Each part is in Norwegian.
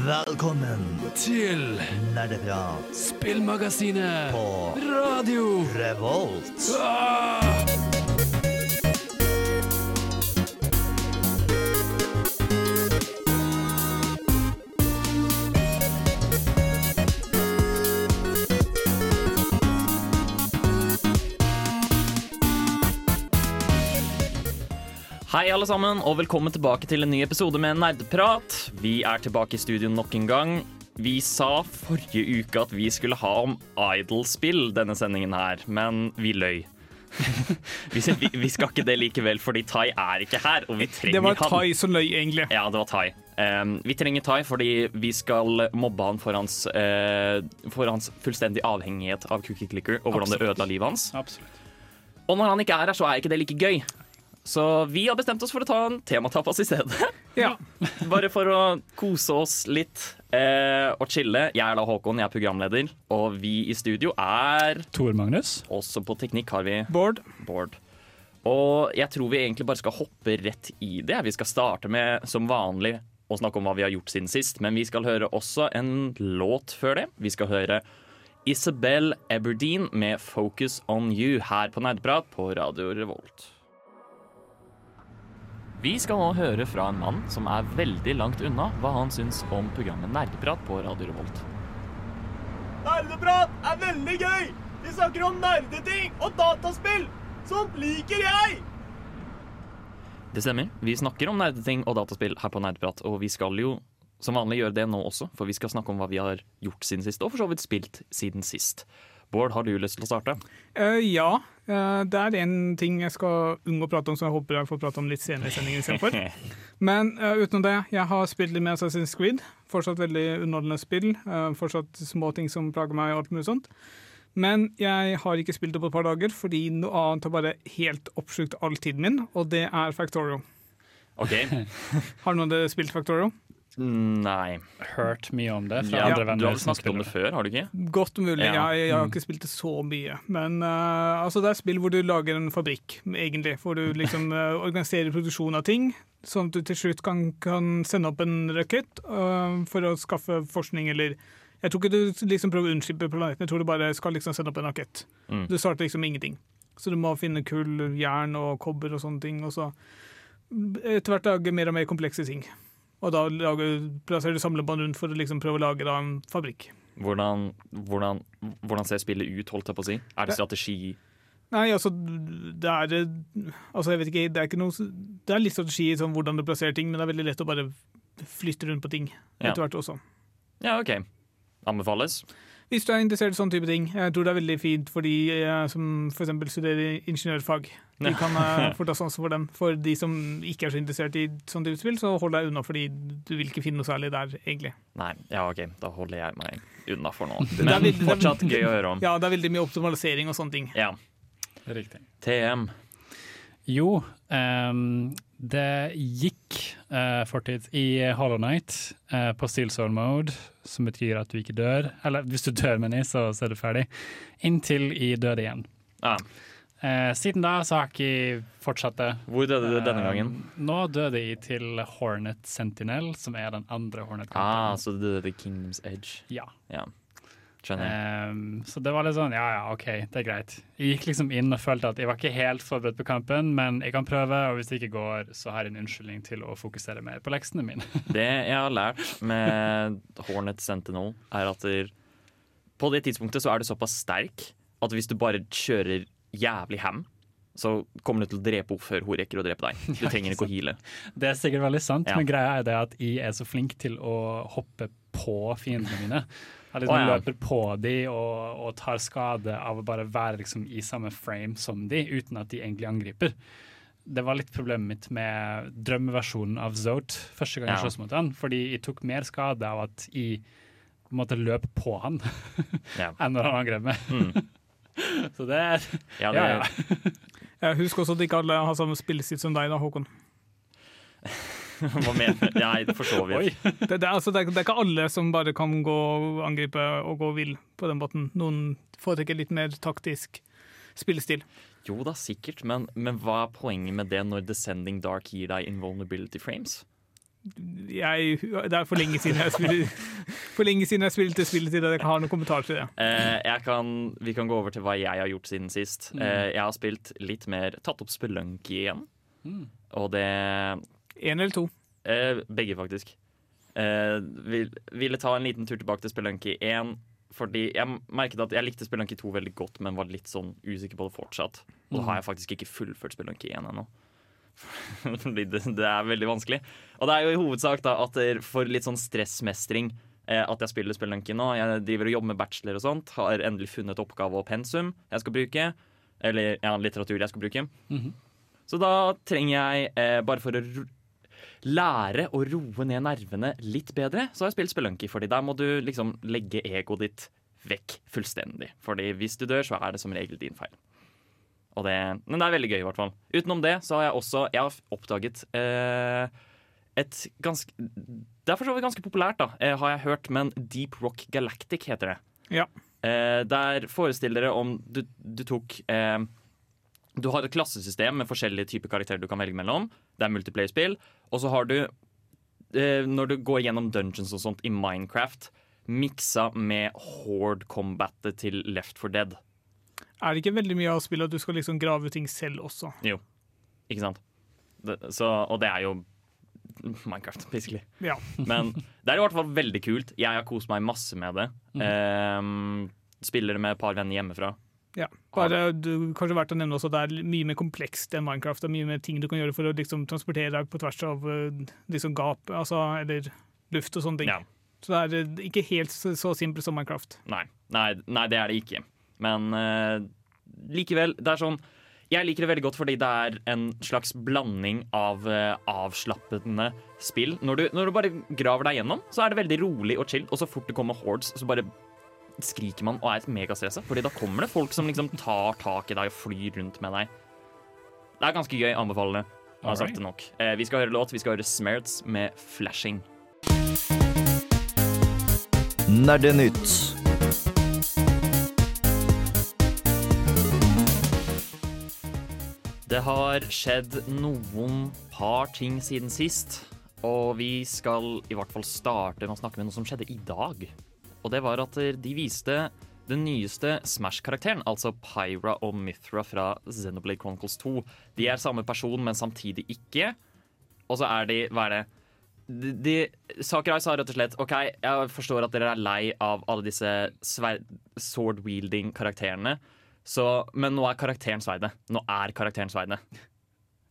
Velkommen til Nerdeprat Spillmagasinet på Radio Revolt. ah! Hei alle sammen, og velkommen tilbake til en ny episode med Nerdprat. Vi er tilbake i studio nok en gang. Vi sa forrige uke at vi skulle ha om Idol-spill denne sendingen her, men vi løy. vi, vi, skal ikke det likevel, fordi Tai er ikke her, og vi trenger Det var. Tai som løy, egentlig. Ja, det var Tai. Um, vi trenger Tai fordi vi skal mobbe han for hans, uh, for hans fullstendig avhengighet av Cookie Clicker og hvordan det ødela livet hans. Absolutt. Og når han ikke er her, så er ikke det like gøy. Så vi har bestemt oss for å ta en tematapas i stedet. Ja. Bare for å kose oss litt eh, og chille. Jeg er da Håkon, jeg er programleder, og vi i studio er Tor Magnus. Også på teknikk har vi Bård. Bård. Og jeg tror vi egentlig bare skal hoppe rett i det. Vi skal starte med, som vanlig, å snakke om hva vi har gjort siden sist. Men vi skal høre også en låt før det. Vi skal høre Isabel Eberdeen med 'Focus On You' her på Nerdprat på Radio Revolt. Vi skal nå høre fra en mann som er veldig langt unna hva han syns om programmet Nerdeprat på Radio Revolt. Nerdeprat er veldig gøy! Vi snakker om nerdeting og dataspill! Sånt liker jeg! Det stemmer. Vi snakker om nerdeting og dataspill her på Nerdeprat, og vi skal jo som vanlig gjøre det nå også, for vi skal snakke om hva vi har gjort siden sist, og for så vidt spilt siden sist. Bård, har du lyst til å starte? Uh, ja, Uh, det er en ting jeg skal unngå å prate om, som jeg håper jeg får prate om litt senere i sendingen istedenfor. Men uh, utenom det, jeg har spilt litt med Assassin's Creed. Fortsatt veldig underholdende spill. fortsatt små ting som plager meg og alt mulig sånt. Men jeg har ikke spilt det på et par dager, fordi noe annet har bare helt oppslukt all tiden min, og det er Factorio. OK. Har noen av dere spilt Factorio? Nei. Hørt mye om det fra Ja, andre du har snakket om det før, har du ikke? Godt mulig. Ja. Jeg, jeg har ikke spilt det så mye. Men uh, altså det er spill hvor du lager en fabrikk, egentlig. Hvor du liksom uh, organiserer produksjon av ting, sånn at du til slutt kan, kan sende opp en rakett uh, for å skaffe forskning eller Jeg tror ikke du liksom prøver å unnslippe planeten, jeg tror du bare skal liksom sende opp en rakett. Mm. Du starter liksom ingenting. Så du må finne kull, jern og kobber og sånne ting. Og så etter hvert lage mer og mer komplekse ting. Og da plasserer du samlebånd rundt for å liksom prøve å lage da en fabrikk. Hvordan, hvordan, hvordan ser spillet ut, holdt jeg på å si? Er det strategi? Nei, altså det er Altså, jeg vet ikke, det er ikke noe Det er litt strategi i sånn hvordan du plasserer ting, men det er veldig lett å bare flytte rundt på ting Ja. etter hvert også. Ja, OK. Anbefales. Hvis du er interessert i sånne type ting. Jeg tror det er veldig fint for de eh, som f.eks. studerer ingeniørfag. De kan få fort ha sans for dem. For de som ikke er så interessert i sånn type spill, så hold deg unna, fordi du vil ikke finne noe særlig der, egentlig. Nei, ja OK. Da holder jeg meg unna for nå. Men veldig- fortsatt gøy å høre om. Ja, det er veldig mye optimalisering og sånne ting. Ja. Riktig. TM. Jo, um, det gikk uh, fortid i Hollow Night uh, på Steel Soul Mode, som betyr at du ikke dør. Eller hvis du dør, mener jeg, så, så er du ferdig. Inntil i døde igjen. Ah. Uh, siden da så har jeg ikke fortsatt det. Hvor døde du denne gangen? Eh, nå døde jeg til Hornet Sentinel, som er den andre Hornet Ah, så du døde Kingdoms Edge. Ja. Ja. Ehm, så det var litt sånn, ja ja, OK, det er greit. Jeg gikk liksom inn og følte at jeg var ikke helt forberedt på kampen, men jeg kan prøve, og hvis det ikke går, så har jeg en unnskyldning til å fokusere mer på leksene mine. Det jeg har lært med Hornet Sentinel, er at der, på det tidspunktet så er du såpass sterk at hvis du bare kjører jævlig ham, så kommer du til å drepe henne før hun rekker å drepe deg. Du trenger ikke å heale. Det er sikkert veldig sant, Ja. men greia er det at jeg er så flink til å hoppe på fiendene mine. Jeg liksom oh, ja. løper på de og, og tar skade av å bare være liksom i samme frame som de, uten at de egentlig angriper. Det var litt problemet mitt med drømmeversjonen av Zote første gang jeg Ja. sloss mot han, fordi jeg tok mer skade av at jeg måtte løpe på han Ja. enn når han angrep meg. Mm. Så det er Ja, det, Ja, ja. Husker også at ikke alle har samme spillestil som deg, da, Håkon. Hva mener du? Nei, for så vidt. Oi. Det, det, altså, det, er, det er ikke alle som bare kan gå og angripe og gå vill på den måten. Noen foretrekker litt mer taktisk spillestil. Jo da, sikkert, men, men hva er poenget med det når Descending Dark gir deg invulnerability frames? Jeg, det er for lenge siden jeg spiller, for lenge siden jeg spilte spillet til det. jeg har noen kommentar til det. Eh, jeg kan, vi kan gå over til hva jeg har gjort siden sist. Eh, jeg har spilt litt mer Tatt opp Spelunky igjen. Og det Én eller to. eh, Begge, faktisk. Eh, vil, ville ta en liten tur tilbake til Spelunky 1. Fordi jeg merket at jeg likte Spelunky 2 veldig godt, men var litt sånn usikker på det fortsatt. Og da har jeg faktisk ikke fullført Spelunky 1 ennå. Fordi det, det er veldig vanskelig. Og det er jo i hovedsak da at for litt sånn stressmestring eh, at jeg spiller Spelunky nå. Jeg driver og jobber med bachelor og sånt. Har endelig funnet oppgave og pensum jeg skal bruke. Eller ja, litteratur jeg skal bruke. Så da trenger jeg, eh, bare for å lære å roe ned nervene litt bedre, så har jeg spilt Spelunky. Fordi der må du liksom legge egoet ditt vekk fullstendig. Fordi hvis du dør, så er det som regel din feil. Og det, men det er veldig gøy, i hvert fall. Utenom det så har jeg også Jeg har oppdaget eh, et ganske Det er for så vidt ganske populært, da, eh, har jeg hørt, men Deep Rock Galactic heter det. Ja. Eh, der forestiller dere om du, du tok eh, Du har et klassesystem med forskjellige typer karakterer du kan velge mellom. Det er multiplayer-spill. Og så har du, eh, når du går gjennom dungeons og sånt i Minecraft, miksa med horde combatet til Left for Dead. Er det ikke veldig mye av spillet at du skal liksom grave ting selv også? Jo, ikke sant? Det, så, og det er jo Minecraft, basically. Ja. Men det er i hvert fall veldig kult. Jeg har kost meg masse med det. Ehm, spiller med et par venner hjemmefra. Ja. Bare, du, kanskje verdt å nevne også det er mye mer komplekst enn Minecraft. Det er mye mer ting du kan gjøre for å liksom, transportere deg på tvers av eh, liksom, gap, altså, eller luft og sånne ting. Ja. Så det er eh, ikke helt så, så simpelt som Minecraft. Nei, nei, nei, det er det ikke. Men uh, likevel, det er sånn Jeg liker det veldig godt fordi det er en slags blanding av uh, avslappende spill. Når du, når du bare graver deg gjennom, så er det veldig rolig og chill. Og så fort det kommer hordes, så bare skriker man og er megastressa. Fordi da kommer det folk som liksom tar tak i deg og flyr rundt med deg. Det er ganske gøy. Anbefaler det. Jeg har sagt det nok. Eh, vi skal høre låt. Vi skal høre Smerts med 'Flashing'. Nerdenytt. Det har skjedd noen par ting siden sist, og vi skal i hvert fall starte med å snakke med noe som skjedde i dag. Og det var at de viste den nyeste Smash-karakteren, altså Pyra og Mythra fra Xenoblade Chronicles 2. De er samme person, men samtidig ikke. Og så er de Hva er det? De, de, Sakurai sa rett og slett OK, jeg forstår at dere er lei av alle disse sword-wielding-karakterene. Men nå er karakteren sverdet. Nå er karakteren sverdet.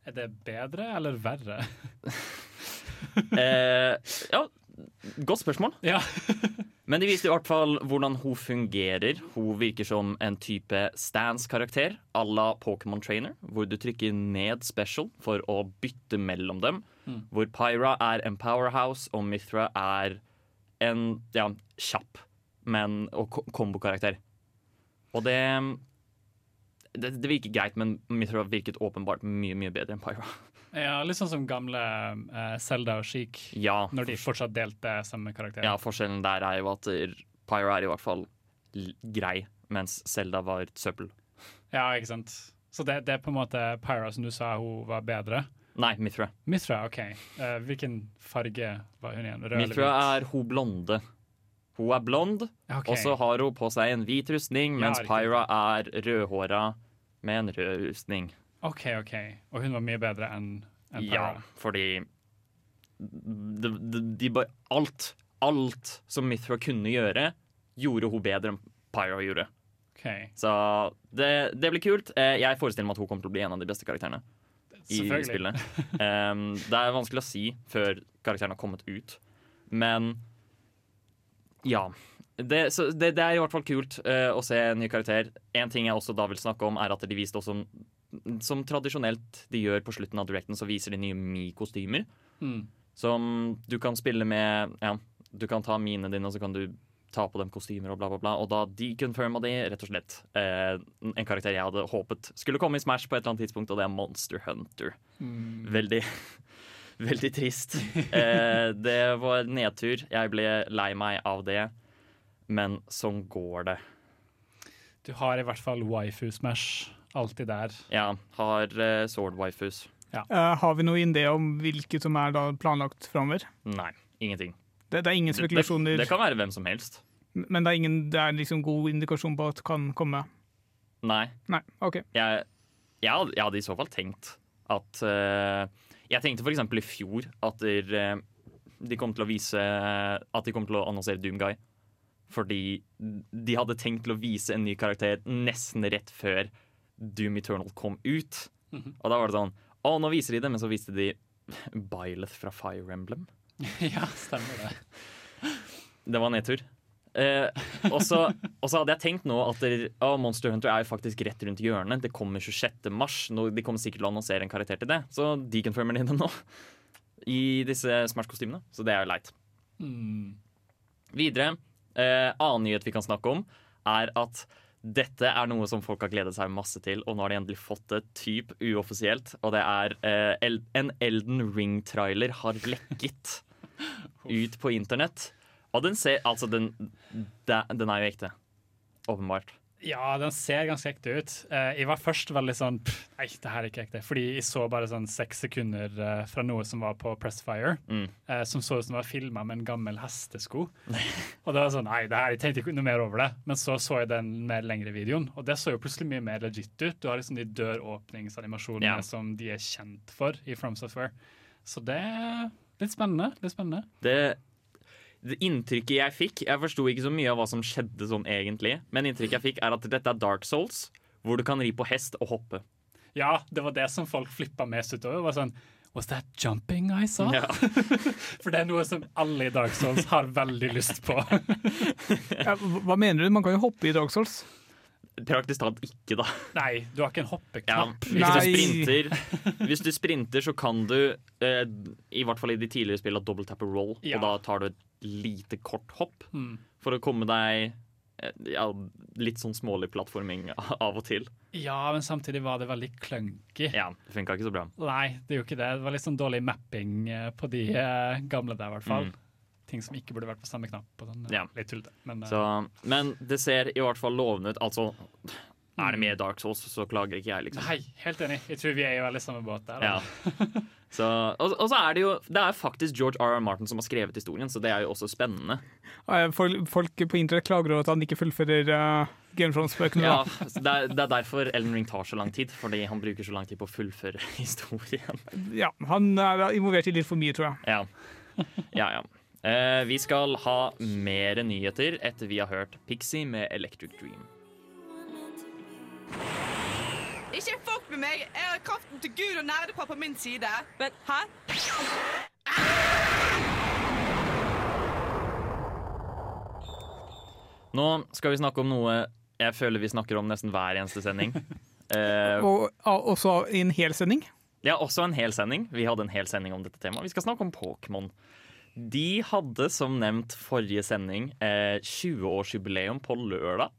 Er det bedre eller verre? Eh, ja, godt spørsmål. Ja. Men de viste i hvert fall hvordan hun fungerer. Hun virker som en type stance-karakter à la Pokémon Trainer, hvor du trykker ned special for å bytte mellom dem. Hvor Pyra er en powerhouse, og Mythra er en ja, kjapp, men og kombokarakter. Og det, det Det virker greit, men Mythra virket åpenbart mye, mye bedre enn Pyra. Ja, Litt sånn som gamle eh, Zelda og Sheik, Ja, når de fortsatt delte samme karakter. Ja, forskjellen der er jo at Pyro er i hvert fall grei, mens Zelda var søppel. Ja, ikke sant. Så det, det er på en måte Pyra som du sa hun var bedre. Nei, Mithra. Mithra, OK. Uh, hvilken farge var hun igjen? Rød eller Mithra er hun blonde. Hun er blond, okay. og så har hun på seg en hvit rustning, mens ja, Pyra er rødhåra med en rød rustning. OK, OK. Og hun var mye bedre enn enn Ja, fordi de, de, de Alt, alt som Mithra kunne gjøre, gjorde hun bedre enn Pyra gjorde. OK. Så det, det blir kult. Eh, Jeg forestiller meg at hun kommer til å bli en av de beste karakterene. i spillet. Um, det er vanskelig å si før karakteren har kommet ut, men ja. Det, så det, det er i hvert fall kult uh, å se en ny karakter. En ting jeg også da vil snakke om, er at de viste også Som tradisjonelt de gjør på slutten av directen, så viser de nye Mi-kostymer. Mm. Som du kan spille med Ja, du kan ta mine dine, og så kan du ta på dem kostymer og bla, bla, bla. Og da deconfirma de rett og slett eh, en karakter jeg hadde håpet skulle komme i Smash på et eller annet tidspunkt, og det er Monster Hunter. Veldig Veldig trist. Eh, det var nedtur. Jeg ble lei meg av det, men sånn går det. Du har i hvert fall waifu smash alltid der. Ja, har uh, sword waifus. Uh, har vi noen idé om hvilke som er da planlagt framover? Nei, ingenting. Det, det er ingen Det, det, det kan være hvem som helst. men det er, ingen, det er liksom god indikasjon på at det kan komme? Nei. Nei, OK. Jeg, jeg, jeg hadde i så fall tenkt at uh, Jeg tenkte f.eks. i fjor at der, de kom til å vise At de kom til å annonsere Doomguy. Fordi de hadde tenkt til å vise en ny karakter nesten rett før Doom Eternal kom ut. Og da var det sånn Å, nå viser de det, men så viste de Byleth fra Fire Emblem. ja, stemmer det. Det var nedtur. Eh, og, så, hadde jeg tenkt nå at det, oh, Monster Hunter er jo faktisk rett rundt hjørnet. Det kommer 26. mars. Nå, de kommer sikkert til å annonsere en karakter til det. Så deconfirmer de det nå. I disse Smash-kostymene. Så det er jo leit. Mm. Videre, eh, annen nyhet vi kan snakke om, er at dette er noe som folk har gledet seg masse til, og nå har de endelig fått det typ uoffisielt. Og det er eh, El en Elden Ring-trailer har lekket ut på internett. Og den ser Altså, den, den er jo ekte. Åpenbart. Ja, den ser ganske ekte ut. Eh, jeg var først veldig sånn pff, Nei, det her er ikke ekte. Fordi jeg så bare sånn seks sekunder eh, fra noe som var på Pressfire, Mm. eh, som så ut som det var filma med en gammel hestesko. og det var sånn, nei, det her, jeg tenkte ikke noe mer over det. Men så så jeg den mer lengre videoen, og det så jo plutselig mye mer legit ut. Du har liksom de døråpningsanimasjonene yeah. som de er kjent for i From Software. Så det er litt spennende. Litt spennende. Det inntrykket jeg fikk Jeg forsto ikke så mye av hva som skjedde sånn egentlig, men inntrykket jeg fikk er at dette er Dark Souls, hvor du kan ri på hest og hoppe. Ja, det var det som folk flippa mest utover. var sånn, Was that jumping I saw? Ja. For det er noe som alle i Dark Souls har veldig lyst på. Ja, hva mener du? Man kan jo hoppe i Dark Souls. Praktisk talt ikke, da. Nei, du har ikke en Ja, hvis, du sprinter, hvis du sprinter, så kan du, eh, i hvert fall i de tidligere spillene, double tap og roll. Ja. Og da tar du et lite kort hopp Mm. for å komme deg eh, ja, litt sånn smålig plattforming av og til. Ja, men samtidig var det veldig clunky. Ja, Det funka ikke så bra. Nei, det jo ikke det. Det var litt sånn dårlig mapping eh, på de eh, gamle der, i hvert fall. Mm. Ting som ikke burde vært på samme knapp. Sånn, Ja. Men Så, men det ser i hvert fall lovende ut. Altså, er det med Dark Souls, så klager ikke jeg, liksom. nei, helt enig. Jeg tror vi er i veldig samme båt der. Ja. Så, og, og så er det jo Det er faktisk George R. R. Martin som har skrevet historien, så det er jo også spennende. Folk, folk på internett klager over at han ikke fullfører uh, Game of Thrones-bøkene. Ja, det, er, det er derfor Ellen Ring tar så lang tid, fordi han bruker så lang tid på å fullføre historien. Ja, han er involvert i litt for mye, tror jeg. Ja, ja. ja. Uh, vi skal ha mer nyheter etter vi har hørt Pixie med Electric Dream. Ikke fuck med meg! Jeg har kraften til Gud og nerdepar på min side. Men hæ? Nå skal vi snakke om noe jeg føler vi snakker om nesten hver eneste sending. Eh, Og også i en hel sending. Ja, også en hel sending. Vi hadde en hel sending om dette temaet. Vi skal snakke om Pokémon. De hadde, som nevnt forrige sending, eh, 20-årsjubileum på lørdag.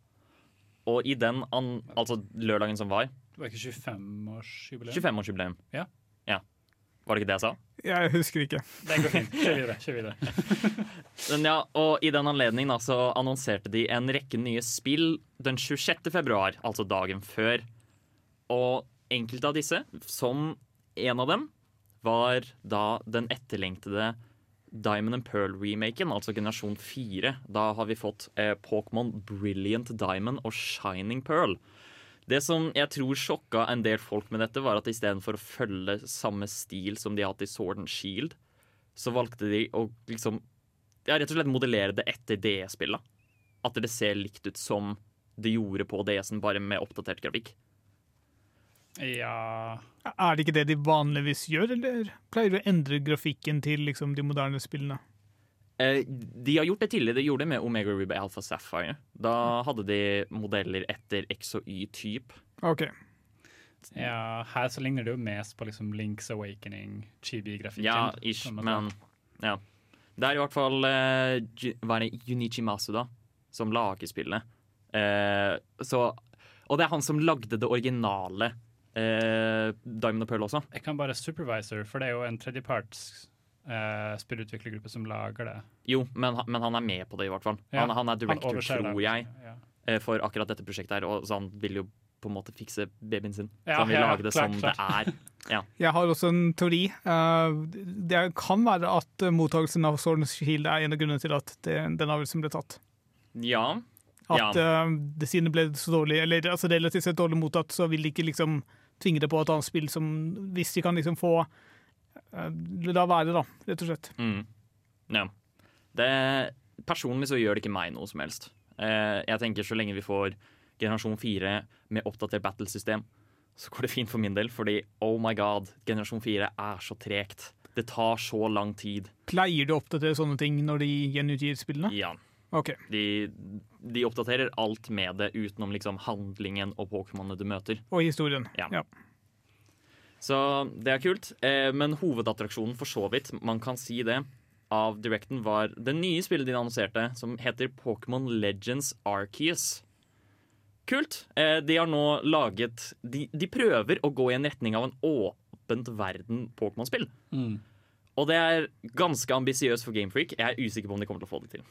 Og i den, an, altså lørdagen som var, Det var ikke 25-årsjubileum? 25-årsjubileum. Ja. ja. Var det ikke det jeg sa? Jeg husker ikke. Det går fint. Kjør videre. Kjør videre. Men ja, og I den anledning så annonserte de en rekke nye spill den 26. februar, altså dagen før. Og enkelte av disse, som en av dem, var da den etterlengtede Diamond and Pearl-remaken, altså generasjon 4. Da har vi fått eh, Pokémon Brilliant Diamond og Shining Pearl. Det som jeg tror sjokka en del folk med dette, var at istedenfor å følge samme stil som de har hatt i Sword and Shield, så valgte de å liksom ja, rett og slett modellere det etter DS-spillet. At det ser likt ut som det gjorde på DS-en, bare med oppdatert grafikk. Ja Er det ikke det de vanligvis gjør, eller pleier du å endre grafikken til liksom, de moderne spillene? Eh, de har gjort det tidligere. De gjorde det med Omega Ruby Alpha Sapphire. Da hadde de modeller etter X og Y-typ. OK. Ja, her så ligner det jo mest på liksom Links Awakening, chibi-grafikken. Ja, ish, en måte. men ja. Det er i hvert fall eh, hva er det, Junichi Masuda som lager spillet. Eh, så, og det er han som lagde det originale eh, Diamond og Pearl også. Jeg kan bare supervisor, for det er jo en tredjeparts eh, spillutviklergruppe som lager det. Jo, men, han- men han er med på det, i hvert fall. Ja, Han, han er director, han tror jeg, Ja. eh, for akkurat dette prosjektet her. Og så han vil jo på en måte fikse babyen sin. Ja, så han vil ja, lage det klart, som klart. det er. Ja. Jeg har også en teori. Eh, det kan være at mottakelsen av Sword Shield er en av grunnene til at det, den avgjørelsen ble tatt. ja. At eh, det siden det ble så dårlig, eller altså relativt sett dårlig mottatt, så vil de ikke liksom tvinge det på et annet spill som Hvis de kan liksom få eh, La være, da, rett og slett. Mm. ja. Det, personlig så gjør det ikke meg noe som helst. Eh, jeg tenker så lenge vi får generasjon 4 med oppdatert battlesystem, så går det fint for min del, fordi oh my god, generasjon 4 er så tregt. Det tar så lang tid. Pleier du å oppdatere sånne ting når de gjenutgir spillene? Ja. OK. De, de oppdaterer alt med det utenom liksom handlingen og Pokémonene du møter. Og historien. Ja. Ja. Så det er kult. Eh, men hovedattraksjonen for så vidt, man kan si det, av Directen var det nye spillet de annonserte, som heter Pokémon Legends Arceus. Kult. Eh, de har nå laget de, de prøver å gå i en retning av en åpent verden Pokémon-spill. Mm. Og det er ganske ambisiøst for Gamefreak. Jeg er usikker på om de kommer til å få det til.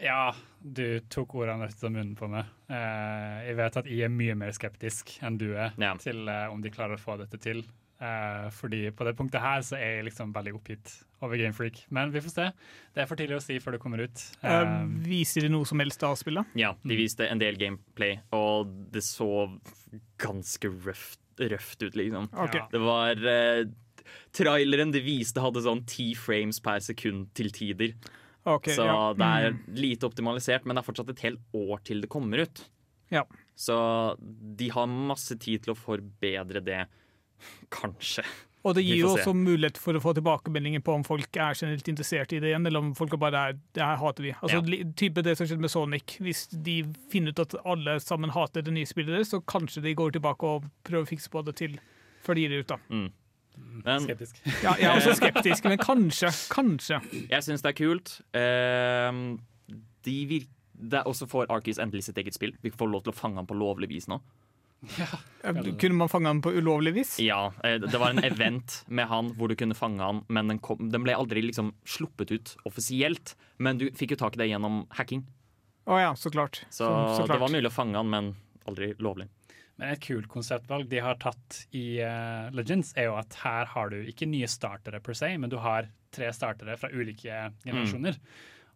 Ja, du tok ordene rett ut av munnen på meg. Eh, jeg vet at jeg er mye mer skeptisk enn du er Ja. til eh, om de klarer å få dette til. Eh, fordi på det punktet her så er jeg liksom veldig oppgitt over Gamefreak. Men vi får se. Det er for tidlig å si før det kommer ut. Viser de noe som helst av spillet? Ja, de viste en del gameplay, og det så ganske røft, røft ut, liksom. Okay. Det var Traileren de viste, hadde sånn ti frames per sekund til tider. Ok, så ja. det er Mm. lite optimalisert, men det er fortsatt et helt år til det kommer ut. Ja. Så de har masse tid til å forbedre det. Kanskje. Og det gir jo også mulighet for å få tilbakemeldinger på om folk er generelt interessert i det igjen, eller om folk bare er det her hater vi. Altså Ja. type det som skjedde med Sonic. Hvis de finner ut at alle sammen hater det nye spillet deres, så kanskje de går tilbake og prøver å fikse på det til før de gir det ut, da. Men skeptisk. Ja, jeg er også skeptisk, men kanskje. Kanskje. jeg syns det er kult. Ehm, de virker det er også får Arkis endelig sitt eget spill. Vi får lov til å fange han på lovlig vis nå. Ja. Kunne man fange han på ulovlig vis? Ja, eh, Det var en event med han hvor du kunne fange han, men den, kom, den ble aldri liksom sluppet ut offisielt. Men du fikk jo tak i det gjennom hacking, Å ja, så klart. så, så det klart. var mulig å fange han, men aldri lovlig. Men et kult konseptvalg de har tatt i uh, Legends, er jo at her har du ikke nye startere per se, men du har tre startere fra ulike generasjoner.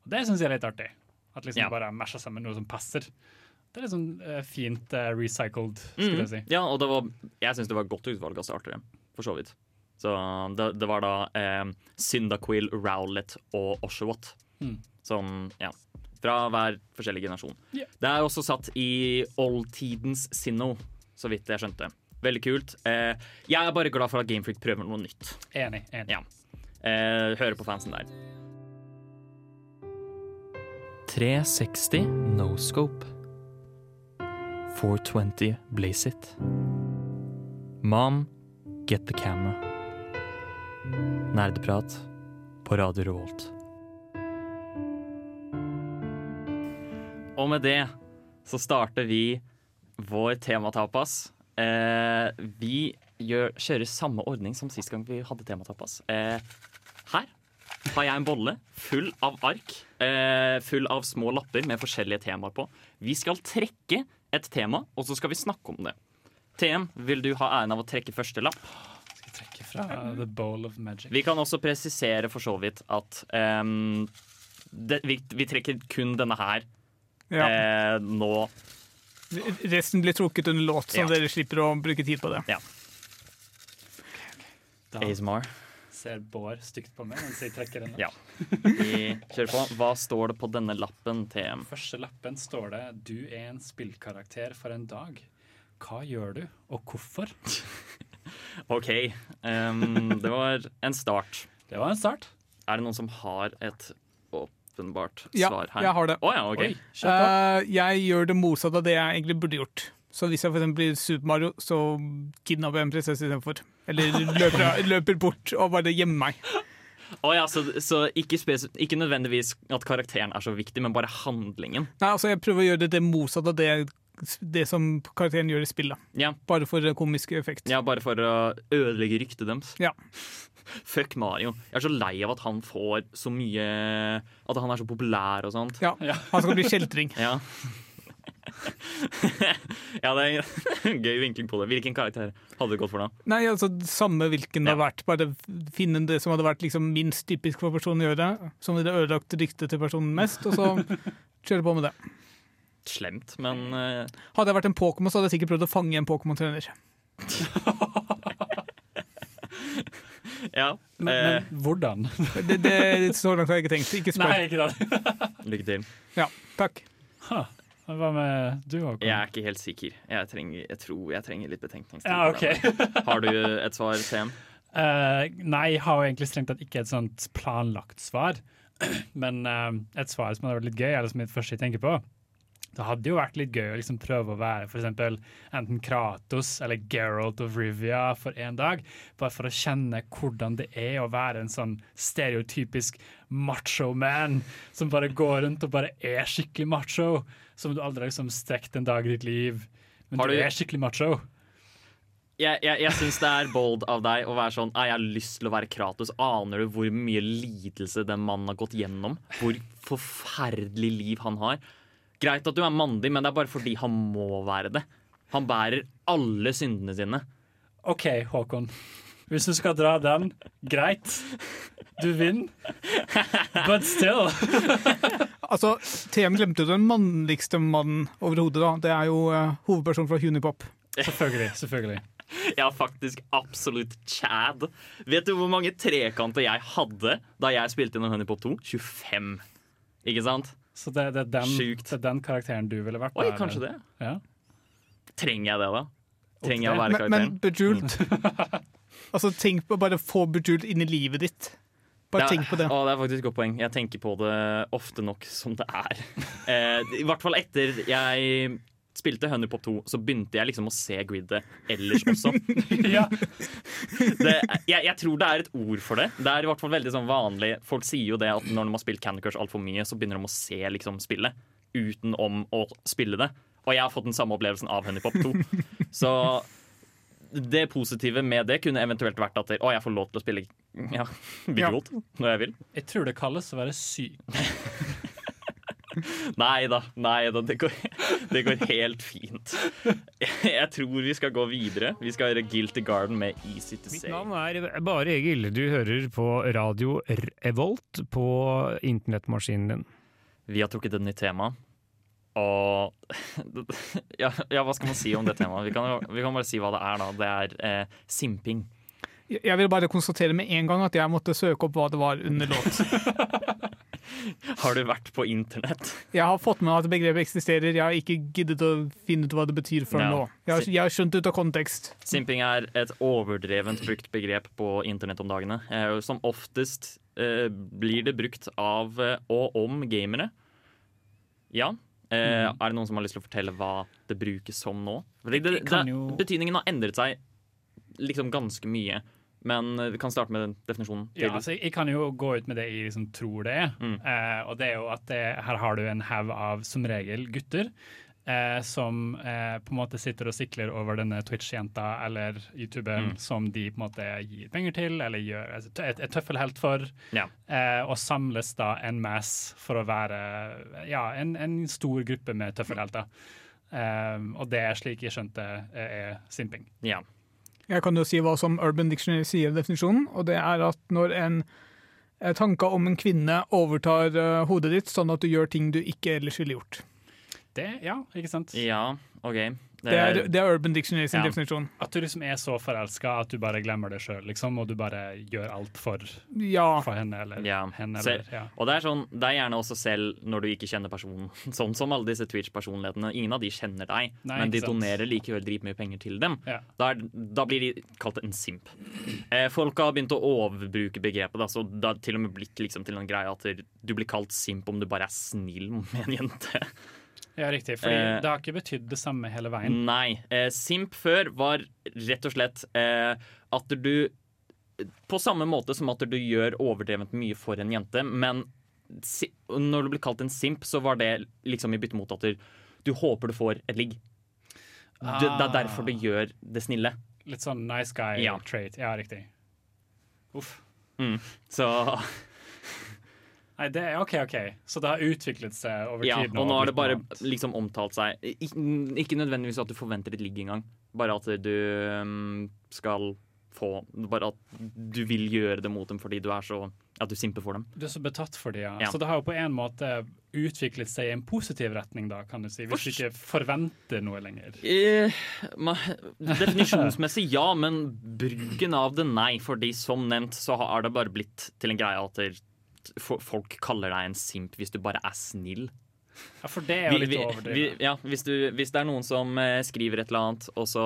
Og det syns jeg er litt artig. At liksom Ja. bare masha sammen noe som passer. Det er litt sånn uh, fint uh, recycled, skulle jeg si. Ja, og det var, jeg syns det var et godt utvalg av startere, for så vidt. Så det, det var da eh, Syndaquil, Rowlet og Oshawott. Mm. Som, ja, fra hver forskjellig generasjon. Yeah. Det er også satt i oldtidens Sinnoh, så vidt jeg skjønte. Veldig kult. Eh, jeg er bare glad for at Gamefreak prøver noe nytt. Enig. enig. Ja. Eh, hører på fansen der. 360 no scope. 420 blaze it. Mom, get the camera. Nerdeprat på Radio Revolt. Og med det så starter vi vår tematapas. Eh, vi gjør, kjører samme ordning som sist gang vi hadde tematapas. Eh, her har jeg en bolle full av ark, eh, full av små lapper med forskjellige temaer på. Vi skal trekke et tema, og så skal vi snakke om det. TM, vil du ha æren av å trekke første lapp? Skal jeg trekke fra The Bowl of Magic. Vi kan også presisere for så vidt at um, det, vi, vi trekker kun denne her Ja. eh, nå. Resten blir trukket under låt, så Ja. dere slipper å bruke tid på det. Da ASMR. ser Bård stygt på meg mens jeg trekker den. Ja. Vi kjører på. Hva står det på denne lappen, TM? Første lappen står det 'Du er en spillkarakter for en dag'. Hva gjør du, og hvorfor? OK. Um, det var en start. Det var en start. Er det noen som har et åpenbart Ja, svar her? jeg har det. Oh, ja, okay. Eh, jeg gjør det motsatte av det jeg egentlig burde gjort. Så hvis jeg for eksempel blir Super Mario, så kidnapper jeg en prinsesse istedenfor. Eller løper, løper bort og bare gjemmer meg. Oh, ja, så, så ikke, ikke nødvendigvis at karakteren er så viktig, men bare handlingen. Nei, altså Jeg prøver å gjøre det, det motsatte av det, det som karakteren gjør i spillet. Ja, Bare for komisk effekt. ja bare for å ødelegge ryktet deres. Ja. Fuck Mario. Jeg er så lei av at han får så mye At han er så populær og sånt. Ja, Han skal bli kjeltring. Ja. ja, det er en gøy vinkling på det. Hvilken karakter hadde du gått for da? Nei, altså Samme hvilken det har vært. Bare finne det som hadde vært liksom minst typisk for personen å gjøre. Som ville ødelagt ryktet til personen mest, og så kjøre på med det. Slemt, men uh... Hadde jeg vært en Pokémon, så hadde jeg sikkert prøvd å fange en Pokémon-trener. ja. Men, Eh, men hvordan? Det, det, så langt har jeg ikke tenkt. Ikke spør. Nei, ikke det. lykke til. Ja, takk. Huh. Hva med du, Håkon? Jeg er ikke helt sikker. Jeg, trenger, jeg tror jeg trenger litt betenkningstid. Ja, okay. ok. Har du et svar, Sen? Uh, nei, jeg har jo egentlig strengt tatt ikke et sånt planlagt svar. Men uh, et svar som hadde vært litt gøy, eller som jeg første tenker på, det hadde jo vært litt gøy å liksom prøve å være eksempel enten Kratos eller Geralt of Rivia for en dag. Bare for å kjenne hvordan det er å være en sånn stereotypisk macho man som bare går rundt og bare er skikkelig macho. Som du aldri har liksom strekt en dag i ditt liv. Men du du- er skikkelig macho. Jeg, jeg, jeg syns det er bold av deg å være sånn Jeg har lyst til å være Kratos. Aner du hvor mye lidelse den mannen har gått gjennom? Hvor forferdelig liv han har? Greit at du er mandig, men det er bare fordi han må være det. Han bærer alle syndene sine. OK, Håkon. Hvis du skal dra den, greit. Du vinner. But still. Altså, TM glemte jo den mannligste mannen overhodet. da. Det er jo uh, hovedpersonen fra Hunipop. Selvfølgelig. selvfølgelig. Ja, faktisk absolutt Chad. Vet du hvor mange trekanter jeg hadde da jeg spilte inn Honeypop 2? 25. Ikke sant? Så det, det, er den, det er den karakteren du ville vært? Oi, der, kanskje det. Ja. Trenger jeg det, da? Trenger jeg å være Men, men Bejult Bejeweled Altså, tenk på bare få Bejult inn i livet ditt. Bare tenk på det. Å, det er faktisk et godt poeng. Jeg tenker på det ofte nok som det er. Eh, I hvert fall etter jeg spilte Honeypop 2, så begynte jeg liksom å se gridet ellers også. ja. Det, jeg, jeg tror det er et ord for det. Det er i hvert fall veldig sånn vanlig Folk sier jo det at når de har spilt Candy Crush altfor mye, så begynner de å se liksom spillet utenom å spille det. Og jeg har fått den samme opplevelsen av Honeypop 2. Så det positive med det kunne eventuelt vært at å, jeg får lov til å spille ja, Biggold når jeg vil. Jeg tror det kalles å være syk. Nei da, nei da, det går, det går helt fint. Jeg tror vi skal gå videre. Vi skal gjøre Guilty Garden med Easy to Mitt navn er Bare Egil. Du hører på radio Revolt på internettmaskinen din. Vi har trukket et nytt tema. Og ja, ja, hva skal man si om det temaet? Vi kan, vi kan bare si hva det er, da. Det er eh, simping. Jeg vil bare konstatere med en gang at jeg måtte søke opp hva det var under låt. Har du vært på internett? Jeg har fått med at begrepet eksisterer, jeg har ikke giddet å finne ut hva det betyr før nå. Jeg har, jeg har skjønt det ut av kontekst. Simping er et overdrevent brukt begrep på internett om dagene. Eh, som oftest eh, blir det brukt av eh, og om gamere. Ja. Eh, Er det noen som har lyst til å fortelle hva det brukes som nå? Det, det, det, Betydningen har endret seg liksom ganske mye. Men eh, vi kan starte med den definisjonen. Ja, altså, jeg kan jo gå ut med det jeg liksom tror det er. Mm. Eh, og det er jo at det, her har du en haug av som regel gutter. Eh, som eh, på en måte sitter og sikler over denne Twitch-jenta eller YouTuberen Mm. som de på en måte gir penger til, eller gjør altså, et, et tøffelhelt for. Ja. Eh, og samles da en masse for å være ja, en, en stor gruppe med tøffelhelter. Eh, og det er slik jeg skjønte eh, er simping. Ja. Jeg kan jo si hva som Urban Dictionary sier i definisjonen, og det er at når en eh, tanke om en kvinne overtar eh, hodet ditt, sånn at du gjør ting du ikke ellers ville gjort. Det, ja, ikke sant? ja, OK. Det er, det er Urban Dictionary sin Ja. definisjon. At du liksom er så forelska at du bare glemmer det sjøl, liksom, og du bare gjør alt for, Ja. for henne eller Ja. henne. Eller, ja. Og det er, sånn, det er gjerne også selv når du ikke kjenner personen. Sånn som alle disse Twitch-personlighetene. Ingen av de kjenner deg, Nei, men de sant. donerer likevel dritmye penger til dem. Ja. Da, er, da blir de kalt en simp. Eh, folk har begynt å overbruke begrepet. Da, så det har til og med blitt liksom, til en greie at du blir kalt simp om du bare er snill med en jente. Ja, riktig. Fordi Eh, det har ikke betydd det samme hele veien. Nei. Eh, simp før var rett og slett eh, at du På samme måte som at du gjør overdrevent mye for en jente, men si, når du blir kalt en simp, så var det liksom i bytte mot at du, håper du får et ligg. Det, det er derfor du gjør det snille. Litt sånn nice guy Ja. trait. Ja, riktig. Uff. Så Nei, det er OK, OK. Så det har utviklet seg over Ja, tid? og nå har det bare liksom omtalt seg Ik- Ikke nødvendigvis at du forventer et ligg engang, bare at du um, skal få Bare at du vil gjøre det mot dem fordi du er så At du simper for dem. Du er så betatt for dem, ja. Ja. Så det har jo på en måte utviklet seg i en positiv retning, da, kan du si. Hvis du ikke forventer noe lenger. Eh, ma- definisjonsmessig ja, men bruken av det nei. Fordi som nevnt så har det bare blitt til en greie at folk kaller deg en simp hvis du bare er snill. Ja, for det er jo litt overdrevet. ja, hvis, du, hvis det er noen som eh, skriver et eller annet, og så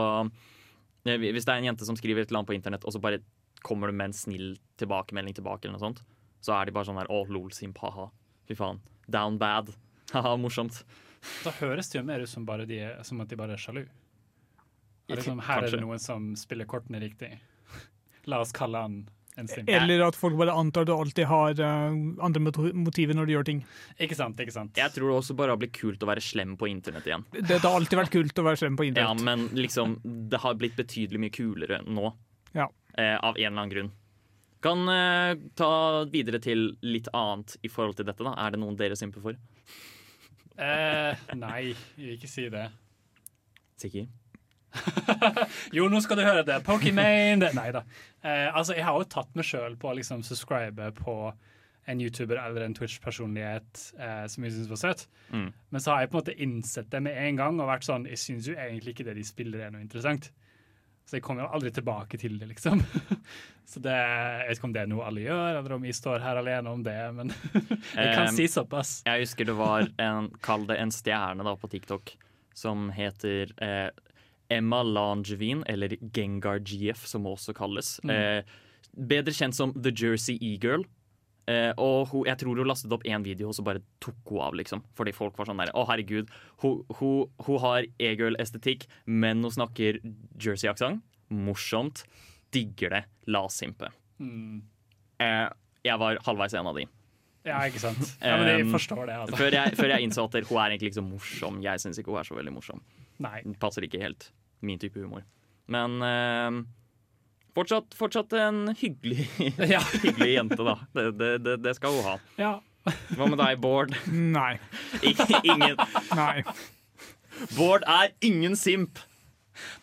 eh, Hvis det er en jente som skriver et eller annet på internett, og så bare kommer du med en snill tilbakemelding tilbake, eller noe sånt, så er de bare sånn der Å, lol, simp, ha-ha. Fy faen. Down bad. Haha, morsomt. Da høres det jo mer ut som, de, som at de bare er sjalu. Er Liksom, her er det noen som spiller kortene riktig. La oss kalle han. Eller at folk bare antar at du alltid har eh, andre motiver når du gjør ting. Ikke sant, ikke sant. Jeg tror det også bare har blitt kult å være slem på internett igjen. Det, det har alltid vært kult å være slem på internett. Ja, men liksom, det har blitt betydelig mye kulere nå. Ja. Eh, av en eller annen grunn. Kan eh, ta videre til litt annet i forhold til dette. da Er det noen dere simper for? Eh, nei, jeg vil ikke si det. Sikker? Jo, nå skal du høre det. Pokimane Nei da. Eh, altså, jeg har jo tatt meg sjøl på å liksom subscribe på en YouTuber eller en Twitch-personlighet eh, som jeg syns var søt. Mm. Men så har jeg på en måte innsett det med en gang og vært sånn Jeg syns jo egentlig ikke det de spiller, er noe interessant. Så jeg kommer jo aldri tilbake til det, liksom. Så det, jeg vet ikke om det er noe alle gjør, eller om jeg står her alene om det, men jeg kan Um, si såpass. Jeg husker det var en, kall det en stjerne da på TikTok, som heter eh, Emma Langevin, eller Gengar GF, som hun også kalles. Eh, bedre kjent som The Jersey E-Girl. Eh, og hun, jeg tror hun lastet opp én video, og så bare tok hun av, liksom. Fordi folk var sånn der Å, herregud. Hun, hun, hun har e-girl-estetikk, men hun snakker Jersey-aksent. Morsomt. Digger det. La oss simpe. Mm. Eh, jeg var halvveis en av de. Ja, ikke sant. Ja, men jeg forstår det, altså. Før jeg, før jeg innså at hun er egentlig ikke så morsom. Jeg syns ikke hun er så veldig morsom. Nei. Passer ikke helt min type humor. Men eh, fortsatt, fortsatt en hyggelig, Ja. hyggelig jente, da. Det, det, det, det skal hun ha. Ja. Hva med deg, Bård? Nei. Ingen. Nei. Bård er ingen simp!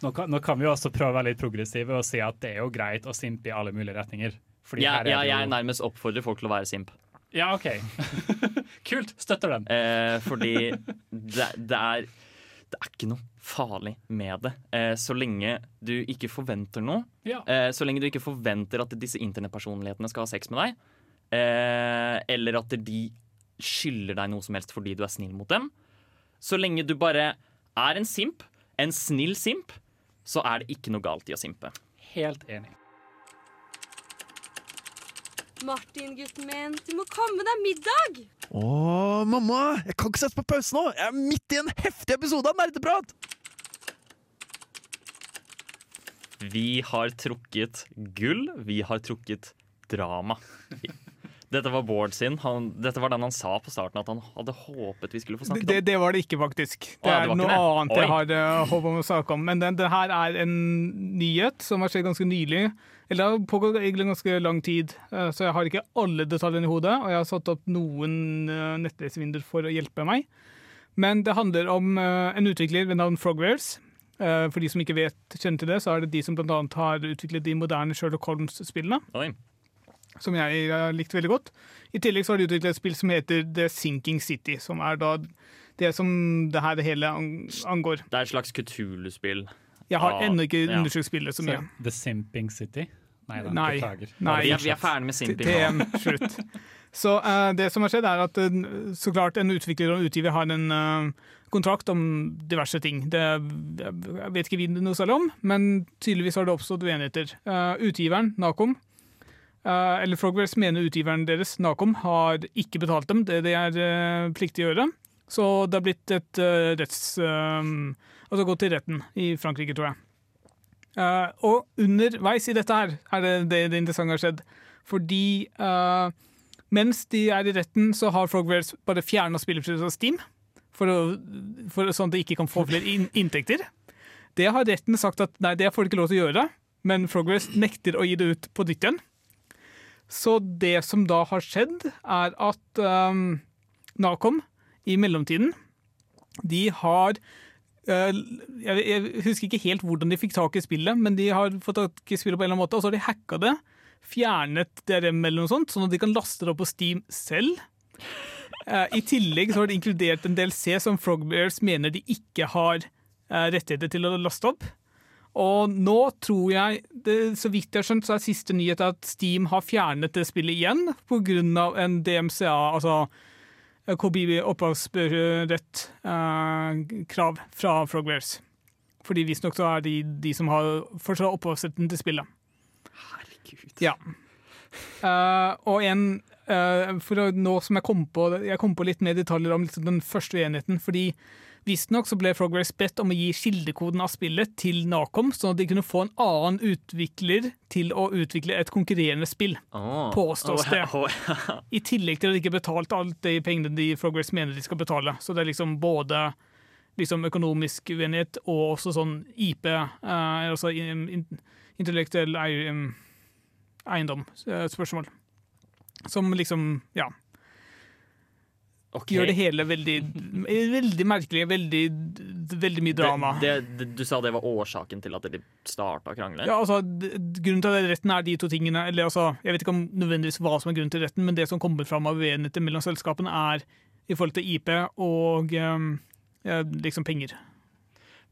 Nå kan, nå kan vi jo også prøve å være litt progressive og si at det er jo greit å simpe i alle mulige retninger. Jeg, her er jeg, jo... nærmest oppfordrer folk til å være simp. Ja, OK. Kult. Støtter den. Eh, fordi det, det er Det er ikke noe farlig med det. Eh, så lenge du ikke forventer noe. Ja. Eh, så lenge du ikke forventer at disse internettpersonlighetene skal ha sex med deg, eh, eller at de skylder deg noe som helst fordi du er snill mot dem. Så lenge du bare er en simp, en snill simp, så er det ikke noe galt i å simpe. Helt enig. Martin, gutten min, du må komme deg middag! Å, mamma! Jeg kan ikke sette på pause nå! Jeg er midt i en heftig episode av Nerdeprat! Vi har trukket gull, vi har trukket drama. Dette var Bård sin. Han, dette var den han sa på starten at han hadde håpet vi skulle få snakket om. det var det ikke, faktisk. Det Å, ja, det er noe det? annet Oi. jeg har uh, håp om å snakke om. Men det her er en nyhet som har skjedd ganske nylig. Eller det har pågått egentlig ganske lang tid, uh, så jeg har ikke alle detaljene i hodet. Og jeg har satt opp noen uh, nettlesevinduer for å hjelpe meg. Men det handler om en utvikler ved navn Frogwares. For de som ikke vet, kjenner til det, så er det de som bl.a. har utviklet de moderne Sherlock Holmes-spillene. Som jeg har likt veldig godt. I tillegg så har de utviklet et spill som heter The Sinking City, som er da det som det her det hele angår. Det er et slags Cthulhu-spill. Jeg har Ja, ennå ikke ja. undersøkt spillet så mye. The Simping City? Nei da, Nei. beklager. Nei. Vi er, vi er ferdig med simping. TM, slutt. Så uh, det som har skjedd, er at uh, så klart en utvikler og utgiver har en uh, kontrakt om diverse ting. Det jeg vet ikke vi noe særlig om, men tydeligvis har det oppstått uenigheter. Eh, utgiveren, Nacom, eh, eller Frogwares mener utgiveren deres, Nacom, har ikke betalt dem det de er uh, pliktig å gjøre. Så det har blitt et eh, retts... eh, altså gått til retten i Frankrike, tror jeg. Uh, og underveis i dette her er det det, det interessante har skjedd. Fordi uh, mens de er i retten, så har Frogwares bare fjerna spillet fra Steam. For, å, for sånn at de ikke kan få flere in inntekter. Det har retten sagt at nei, det får de ikke lov til å gjøre. Men Frogwares nekter å gi det ut på nytt igjen. Så det som da har skjedd, er at um, Nacom i mellomtiden De har uh, jeg, jeg husker ikke helt hvordan de fikk tak i spillet, men de har fått tak i spillet på en eller annen måte, og så har de hacka det. Fjernet DRM eller noe sånt, sånn at de kan laste det opp på Steam selv. Uh, I tillegg så har de inkludert en DLC som Frogbears mener de ikke har uh, rettigheter til å laste opp. Og nå tror jeg, det, så vidt jeg har skjønt, så er siste nyhet at Steam har fjernet det spillet igjen pga. en DMCA, altså KBB opphavsrett-krav fra Frogwares. Fordi visstnok så er de de som har fortsatt opphavsretten til spillet. Herregud. Ja. Eh, og en eh, For nå som jeg kom på Jeg kom på litt mer detaljer om liksom den første uenigheten. Fordi Visstnok så ble Frogwares bedt om å gi kildekoden av spillet til Nacom, sånn at de kunne få en annen utvikler til å utvikle et konkurrerende spill. Oh. Påstås det. åh, I tillegg til at de ikke har betalt alt de pengene de Frogwares mener de skal betale. Så det er liksom både liksom økonomisk uenighet og også sånn IP, eh, altså in, in, intellektuell ei- eiendom-spørsmål. Som liksom, ja Ok. Gjør det hele veldig, veldig merkelig, veldig, veldig mye drama. Det, det, du sa det var årsaken til at de starta krangelen? Ja, altså, Grunnen til retten er de to tingene eller altså, Jeg vet ikke om nødvendigvis hva som er grunnen til retten, men det som kommer fram av uenigheter mellom selskapene, er i forhold til IP og eh, liksom penger.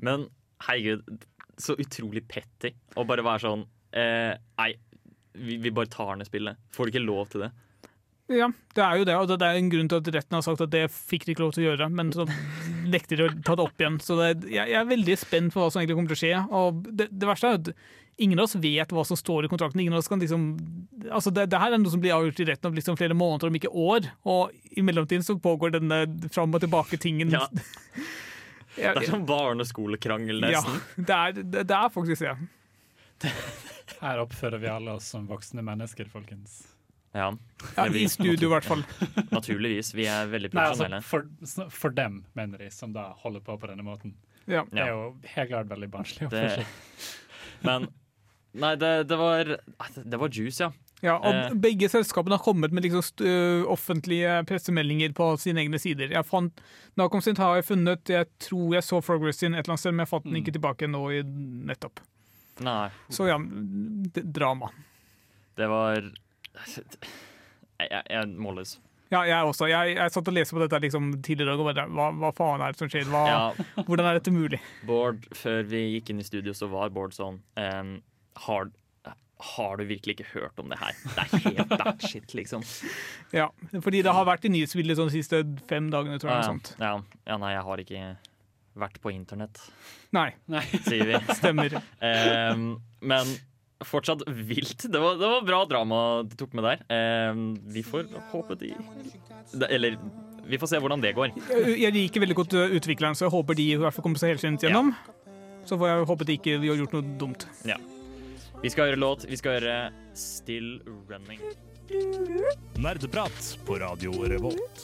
Men herregud, så utrolig petty å bare være sånn eh, Nei, vi, vi bare tar ned spillet. Får du ikke lov til det? Ja, det er jo det, og det er en grunn til at retten har sagt at det fikk de ikke lov til å gjøre, men så nekter de å ta det opp igjen. Så det, jeg, jeg er veldig spent på hva som egentlig kommer til å skje. Og det, det verste er at ingen av oss vet hva som står i kontrakten. Ingen av oss kan liksom, altså det, det her er noe som blir avgjort i retten om liksom flere måneder, om ikke år. Og i mellomtiden så pågår denne fram og tilbake-tingen. Ja. Ja, Det er sånn barneskolekrangel, ja, nesten. det er, det, det er faktisk det. Her oppfører vi alle oss som voksne mennesker, folkens. Ja, Ja, I studio, i hvert fall. naturligvis. Vi er veldig profesjonelle. altså, for, for dem, mener de, som da holder på på denne måten. Ja. Det er jo helt klart veldig barnslig. Det, men Nei, det, det var Det var juice, ja. Ja, og Eh. Begge selskapene har kommet med liksom offentlige pressemeldinger på sine egne sider. Jeg fant, Nacom sin har jeg funnet, jeg tror jeg så Progress sin et eller annet sted, men jeg fant den ikke tilbake nå i nettopp. Nei, Så ja, drama. det var Jeg, jeg, jeg målløs. Ja, jeg også. Jeg, jeg satt og leste på dette liksom tidligere og bare hva, hva faen er det som skjer? Hva, Ja, Hvordan er dette mulig? Bård, før vi gikk inn i studio, så var Bård sånn um, har, har du virkelig ikke hørt om det her? Det er helt batshit, liksom. Ja, Fordi det har vært i nyhetsbildet sånn de siste fem dagene, tror jeg. Ja, sånt. ja, ja, nei, jeg har ikke vært på internett, Nei, sier vi. stemmer. Um, men fortsatt vilt. Det var, det var bra drama de tok med der. Eh, vi får håpe de Eller vi får se hvordan det går. Jeg liker veldig godt ø, utvikleren, så jeg håper de i hvert fall kommer seg helskinnet gjennom. Så får jeg håpe de ikke har gjort noe dumt. Ja. Vi skal høre låt. Vi skal høre Still Running. Nerdeprat på Radio Revolt.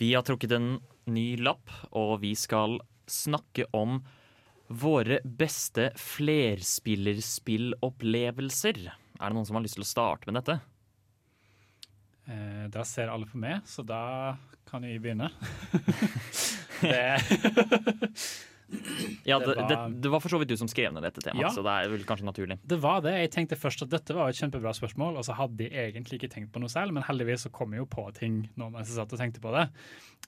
Vi har trukket en ny lapp, og vi skal snakke om våre beste flerspillerspillopplevelser. Er det noen som har lyst til å starte med dette? Eh, da ser alle på meg, så da kan vi begynne. det, Ja, Det det, det, var- det var for så vidt du som skrev ned dette temaet, Ja. så det er vel kanskje naturlig. det var det. Jeg tenkte først at dette var et kjempebra spørsmål, og så hadde jeg egentlig ikke tenkt på noe selv, men heldigvis så kom jeg jo på ting nå mens jeg satt og tenkte på det.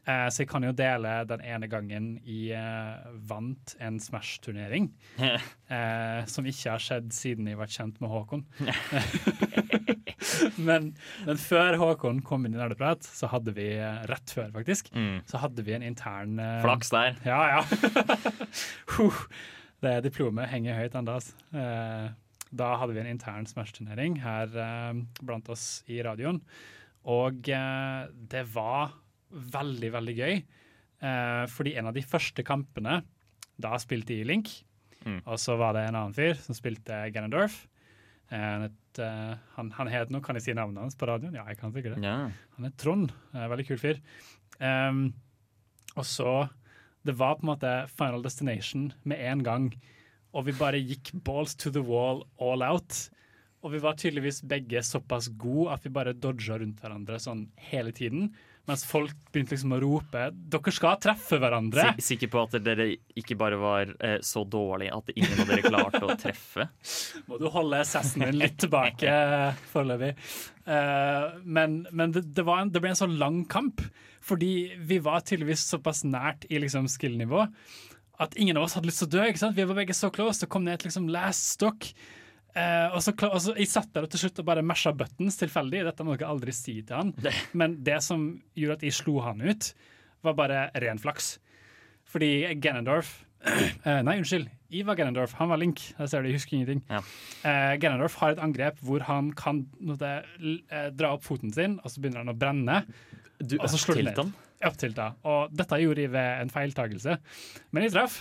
Eh, så jeg kan jo dele den ene gangen jeg eh, vant en Smash-turnering, eh, som ikke har skjedd siden jeg var kjent med Håkon. men, men før Håkon kom inn i Nerdeprat, så hadde vi, eh, rett før faktisk, Mm. så hadde vi en intern eh, Flaks der. Ja, ja. Huh. det diplomet henger høyt ennå. Altså. Eh, da hadde vi en intern Smash-turnering her blant oss i radioen. Og det var veldig, veldig gøy. Eh, fordi en av de første kampene, da spilte jeg Link. Mm. Og så var det en annen fyr som spilte Ganondorf. Eh, et, eh, han, han het noe, kan jeg si navnet hans på radioen? Ja, jeg kan sikkert det. Yeah. Han er Trond. Eh, veldig kul fyr. Um, og så Det var på en måte Final Destination med en gang. Og vi bare gikk balls to the wall all out. Og vi var tydeligvis begge såpass gode at vi bare dodga rundt hverandre sånn hele tiden. Mens folk begynte liksom å rope 'dere skal treffe hverandre'. S Sikker på at dere ikke bare var eh, så dårlige at ingen av dere klarte å treffe. Må du holde sessen din litt tilbake foreløpig. Uh, men men det, det, var en, det ble en sånn lang kamp, fordi vi var tydeligvis såpass nært i liksom skill-nivå at ingen av oss hadde lyst til å dø. ikke sant? Vi var begge så close. Det kom ned til liksom last stock. Eh, og, så, og så Jeg satt der og til slutt og bare masha buttons tilfeldig. Dette må dere aldri si til han. Men det som gjorde at jeg slo han ut, var bare ren flaks. Fordi Ganondorf eh, Nei, unnskyld. Ivar var Ganondorf, han var Link. Der ser du, jeg husker ingenting. Eh, Ganondorf har et angrep hvor han kan måtte, dra opp foten sin, og så begynner han å brenne. Du og så slår du ned. Opptilta. Og dette gjorde jeg ved en feiltagelse. Men jeg traff,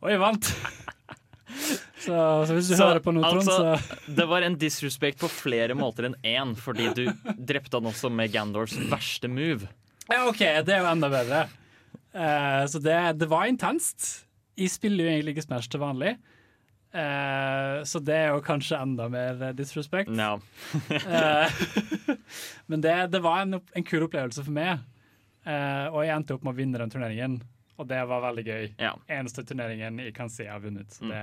og jeg vant. Så, så hvis du Så, hører på noe, Trond, altså, så Det var en disrespect på flere måter enn én, fordi du drepte han også med Gandors verste move. Ja, OK, det er jo enda bedre. Uh, så det, det var intenst. Jeg spiller jo egentlig ikke Smash til vanlig. Uh, så det er jo kanskje enda mer eh, disrespect. No. uh, men det, det var en, en kul opplevelse for meg. Eh, og jeg endte opp med å vinne den turneringen, og det var veldig gøy. Eneste turneringen jeg kan si jeg har vunnet. Så det,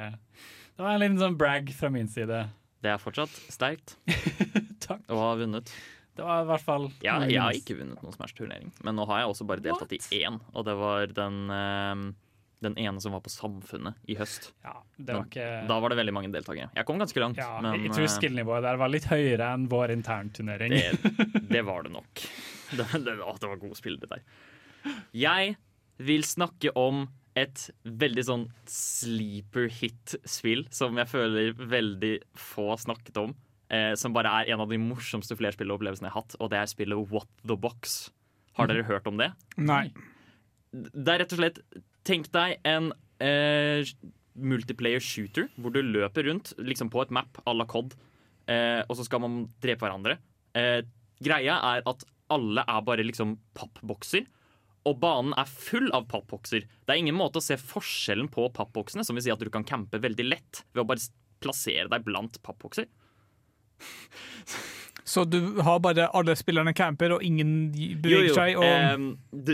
det var en liten sånn brag fra min side. Det er fortsatt sterkt å ha vunnet. Det var i hvert fall Ja, jeg har ikke vunnet noen Smash-turnering, men nå har jeg også bare deltatt i én, og det var den, eh, den ene som var på Samfunnet i høst. det var ikke- Da var det veldig mange deltakere. Jeg kom ganske langt, Ja, men jeg tror eh, skill-nivået der var litt høyere enn vår internturnering. det, det var det nok. Det, det, å, det var gode spillere der. Jeg vil snakke om et veldig sånn sleeper hit-spill som jeg føler veldig få snakket om. Eh, som bare er en av de morsomste flerspillopplevelsene jeg har hatt, og det er spillet What the Box. Har dere hørt om det? Nei. Det er rett og slett Tenk deg en eh, multiplayer shooter hvor du løper rundt liksom på et map à la COD, eh, og så skal man drepe hverandre. Eh, greia er at alle er bare liksom pappbokser. Og banen er full av pappbokser. Det er ingen måte å se forskjellen på pappboksene, som vil si at du kan campe veldig lett ved å bare plassere deg blant pappbokser. Så du har bare alle spillerne camper, og ingen beveger seg? Og... Eh, du,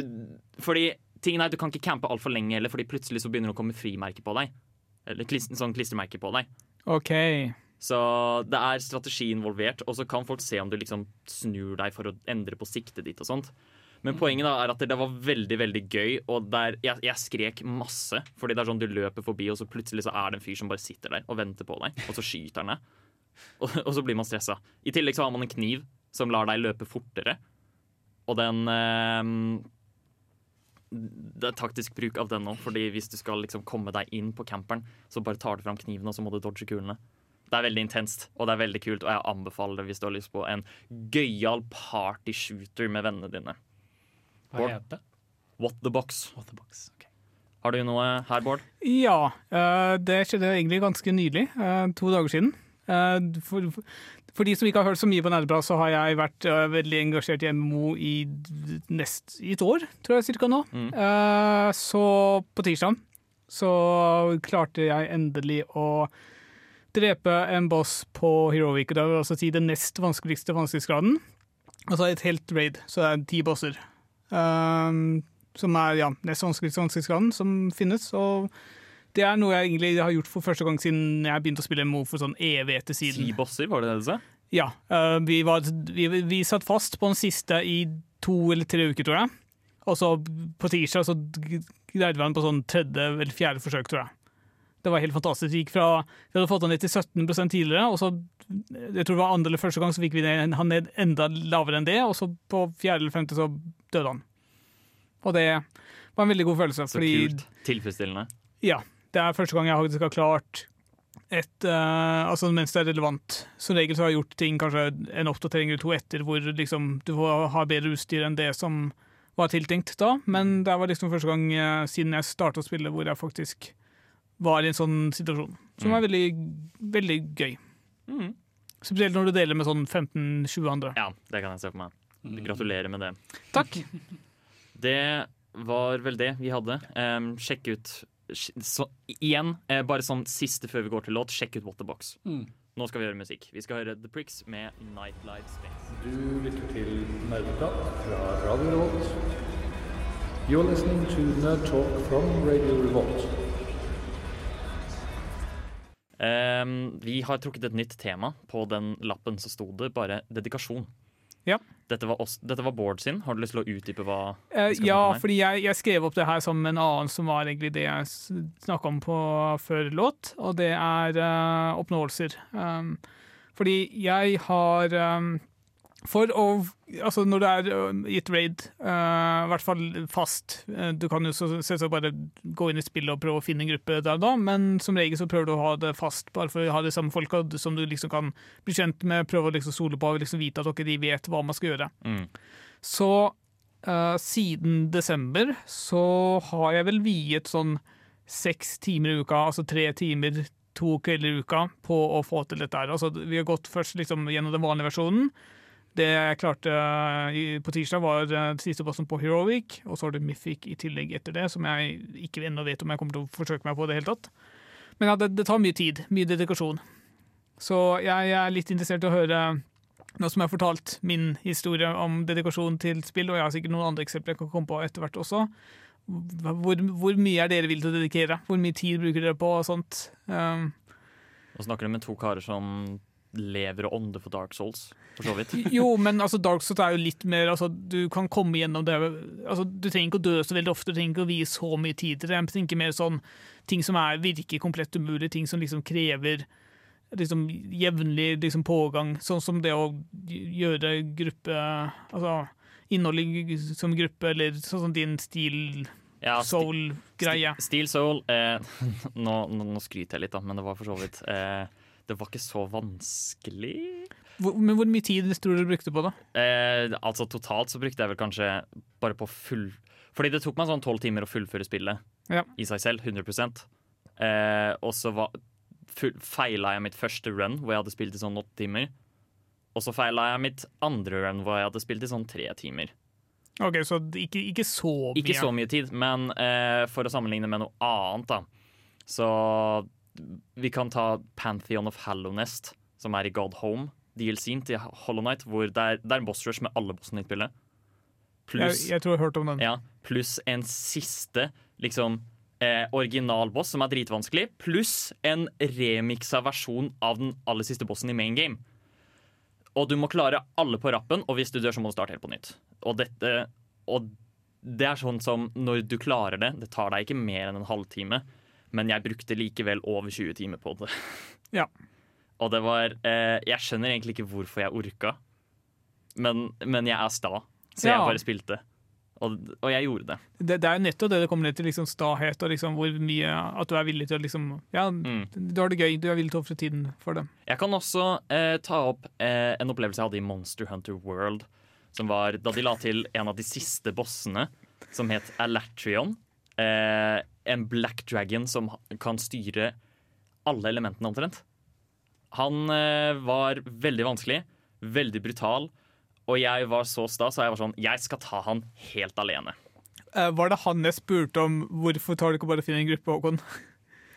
fordi tingen er at Du kan ikke campe altfor lenge heller, fordi plutselig så begynner det å komme frimerker på deg. Eller klist, sånn klistremerker på deg. OK. Så det er strategi involvert, og så kan folk se om du liksom snur deg for å endre på siktet ditt og sånt. Men poenget da er at det var veldig veldig gøy, og der, jeg, jeg skrek masse. Fordi det er sånn du løper forbi, og så plutselig så er det en fyr som bare sitter der og venter på deg, og så skyter han deg. Og, og så blir man stressa. I tillegg så har man en kniv som lar deg løpe fortere. Og den eh, Det er taktisk bruk av den nå, fordi hvis du skal liksom komme deg inn på camperen, så bare tar du fram kniven, og så må du dodge kulene. Det er veldig intenst, og det er veldig kult, og jeg anbefaler det hvis du har lyst på en gøyal party-shooter med vennene dine. Hva Bård? heter det? What the Box. What the box, Okay. Har du noe her, Bård? Ja, eh, det skjedde egentlig ganske nylig. eh, to dager siden. Eh, for, for de som ikke har hørt så mye på Nerdbra, så har jeg vært veldig engasjert i MMO i nest, i et år, tror jeg cirka nå. Mm. Eh, så på tirsdag så klarte jeg endelig å drepe en boss på Heroic. Det vil altså si den nest vanskeligste vanskelighetsgraden. Altså et helt raid, så det er ti bosser. Um, som er ja, nest vanskeligste vanskelighetsgraden som finnes. Og det er noe jeg egentlig har gjort for første gang siden jeg begynte å spille MO for sånn evigheter siden. Ti bosser, var det det du sa? Ja. eh, vi, var, vi, vi satt fast på den siste i to eller tre uker, tror jeg. Og så på tirsdag så greide vi den på sånn tredje eller fjerde forsøk, tror jeg. Det var helt fantastisk. Vi, gikk fra, vi hadde fått den ned til 17% tidligere, og så jeg tror det var andre eller første gang så fikk vi den, han ned enda lavere enn det, og så på fjerde eller femte så døde han. Og det var en veldig god følelse. Så fordi kult. Tilfredsstillende. ja, det er første gang jeg faktisk har klart et uh, Altså mens det er relevant. Som regel så har jeg gjort ting kanskje en oppdatering eller to etter hvor liksom du får ha bedre utstyr enn det som var tiltenkt da, men det var liksom første gang uh, siden jeg starta å spille hvor jeg faktisk var i en sånn situasjon. Som var veldig, veldig gøy. Mm. Spesielt når du deler med sånn 15-20 andre. Ja, det kan jeg se for meg. Gratulerer med det. Takk. Det var vel det vi hadde. Um, sjekk ut så, Igjen, eh, bare sånn siste før vi går til låt, sjekk ut What the Box. Mm. Nå skal vi høre musikk. Vi skal høre The Pricks med Nightlife Space. Du lytter til Nerdeprat fra Radio Revolt. You're listening to Nerd Talk from Radio Revolt. Um, vi har trukket et nytt tema. På den lappen så sto det bare dedikasjon. Ja. Dette var, oss, dette var Bård sin. Har du lyst til å utdype hva uh, ja, fordi jeg, jeg skrev opp det her som en annen som var egentlig det jeg snakka om på før låt, og det er uh, oppnåelser. Um, fordi jeg har um, For å Altså, når det er gitt i et raid, uh, i hvert fall fast eh, Du kan jo selvsagt bare gå inn i spillet og prøve å finne en gruppe der da, men som regel så prøver du å ha det fast, bare for å ha de samme folka som du liksom kan bli kjent med, prøve å liksom sole på og liksom vite at dere de vet hva man skal gjøre. Mm. Så uh, siden desember så har jeg vel viet sånn seks timer i uka, altså tre timer to kvelder i uka, på å få til dette her. Altså, vi har gått først liksom gjennom den vanlige versjonen. Det jeg klarte eh, på tirsdag, var eh, siste bossen på Heroic, og så har du Mythic i tillegg etter det, som jeg ikke ennå vet om jeg kommer til å forsøke meg på det hele tatt. Men ja, det, det tar mye tid, mye dedikasjon. Så jeg, jeg er litt interessert i å høre nå som jeg har fortalt min historie om dedikasjon til spill, og jeg har sikkert noen andre eksempler jeg kan komme på etter hvert også, hvor, hvor mye er dere villige til å dedikere? Hvor mye tid bruker dere på og sånt? Um, Nå snakker du med to karer som lever og ånder for Dark Souls, for så vidt. jo, men altså, Dark Souls er jo litt mer altså, Du kan komme gjennom det altså, Du trenger ikke å dø så veldig ofte, du trenger ikke å vie så mye tid til det. Jeg tenker mer sånn ting som er virker komplett umulig, ting som liksom krever liksom jevnlig liksom, pågang. Sånn som det å gjøre gruppe Altså innholdet som gruppe, eller sånn som din stil Ja, soul-greie. Steel Soul eh, nå, nå, nå skryter jeg litt, da, men det var for så vidt eh, Det var ikke så vanskelig. Hvor, men hvor mye tid tror du du brukte på det? Eh, altså Totalt så brukte jeg vel kanskje bare på full Fordi det tok meg sånn tolv timer å fullføre spillet Ja. i seg selv. 100 eh, Og så feila jeg mitt første run, hvor jeg hadde spilt i sånn åtte timer. Og så feila jeg mitt andre run, hvor jeg hadde spilt i sånn tre timer. Ok, Så ikke, ikke så mye. Ikke så mye tid, men eh, for å sammenligne med noe annet, da. Så vi kan ta Pantheon of Hallownest, som er i God Home. DLC-en til Hollow Knight, hvor det er, det er en boss rush med alle bossene i spillet. Jeg, Pluss jeg tror jeg har hørt om den. ja, pluss en siste liksom eh, originalboss som er dritvanskelig, pluss en remiksa versjon av den aller siste bossen i main game. Og du må klare alle på rappen, og hvis du dør, så må du starte helt på nytt. Og dette Og det er sånn som når du klarer det, det tar deg ikke mer enn en halvtime, men jeg brukte likevel over 20 timer på det. Ja. Og det var eh, Jeg skjønner egentlig ikke hvorfor jeg orka, men, men jeg er sta, så Ja. jeg bare spilte. Og, og jeg gjorde det. Det, det er jo nettopp det det kommer ned til, liksom stahet og liksom hvor mye At du er villig til å liksom Ja, Mm. du har det gøy, du er villig til å ofre tiden for det. Jeg kan også eh, ta opp eh, en opplevelse jeg hadde i Monster Hunter World. Som var da de la til en av de siste bossene, som het Alatrion. Eh, en black dragon som kan styre alle elementene omtrent. Han eh, var veldig vanskelig, veldig brutal, og jeg var så sta, så jeg var sånn Jeg skal ta han helt alene. Eh, var det han jeg spurte om hvorfor tar du ikke bare finner en gruppe, Håkon?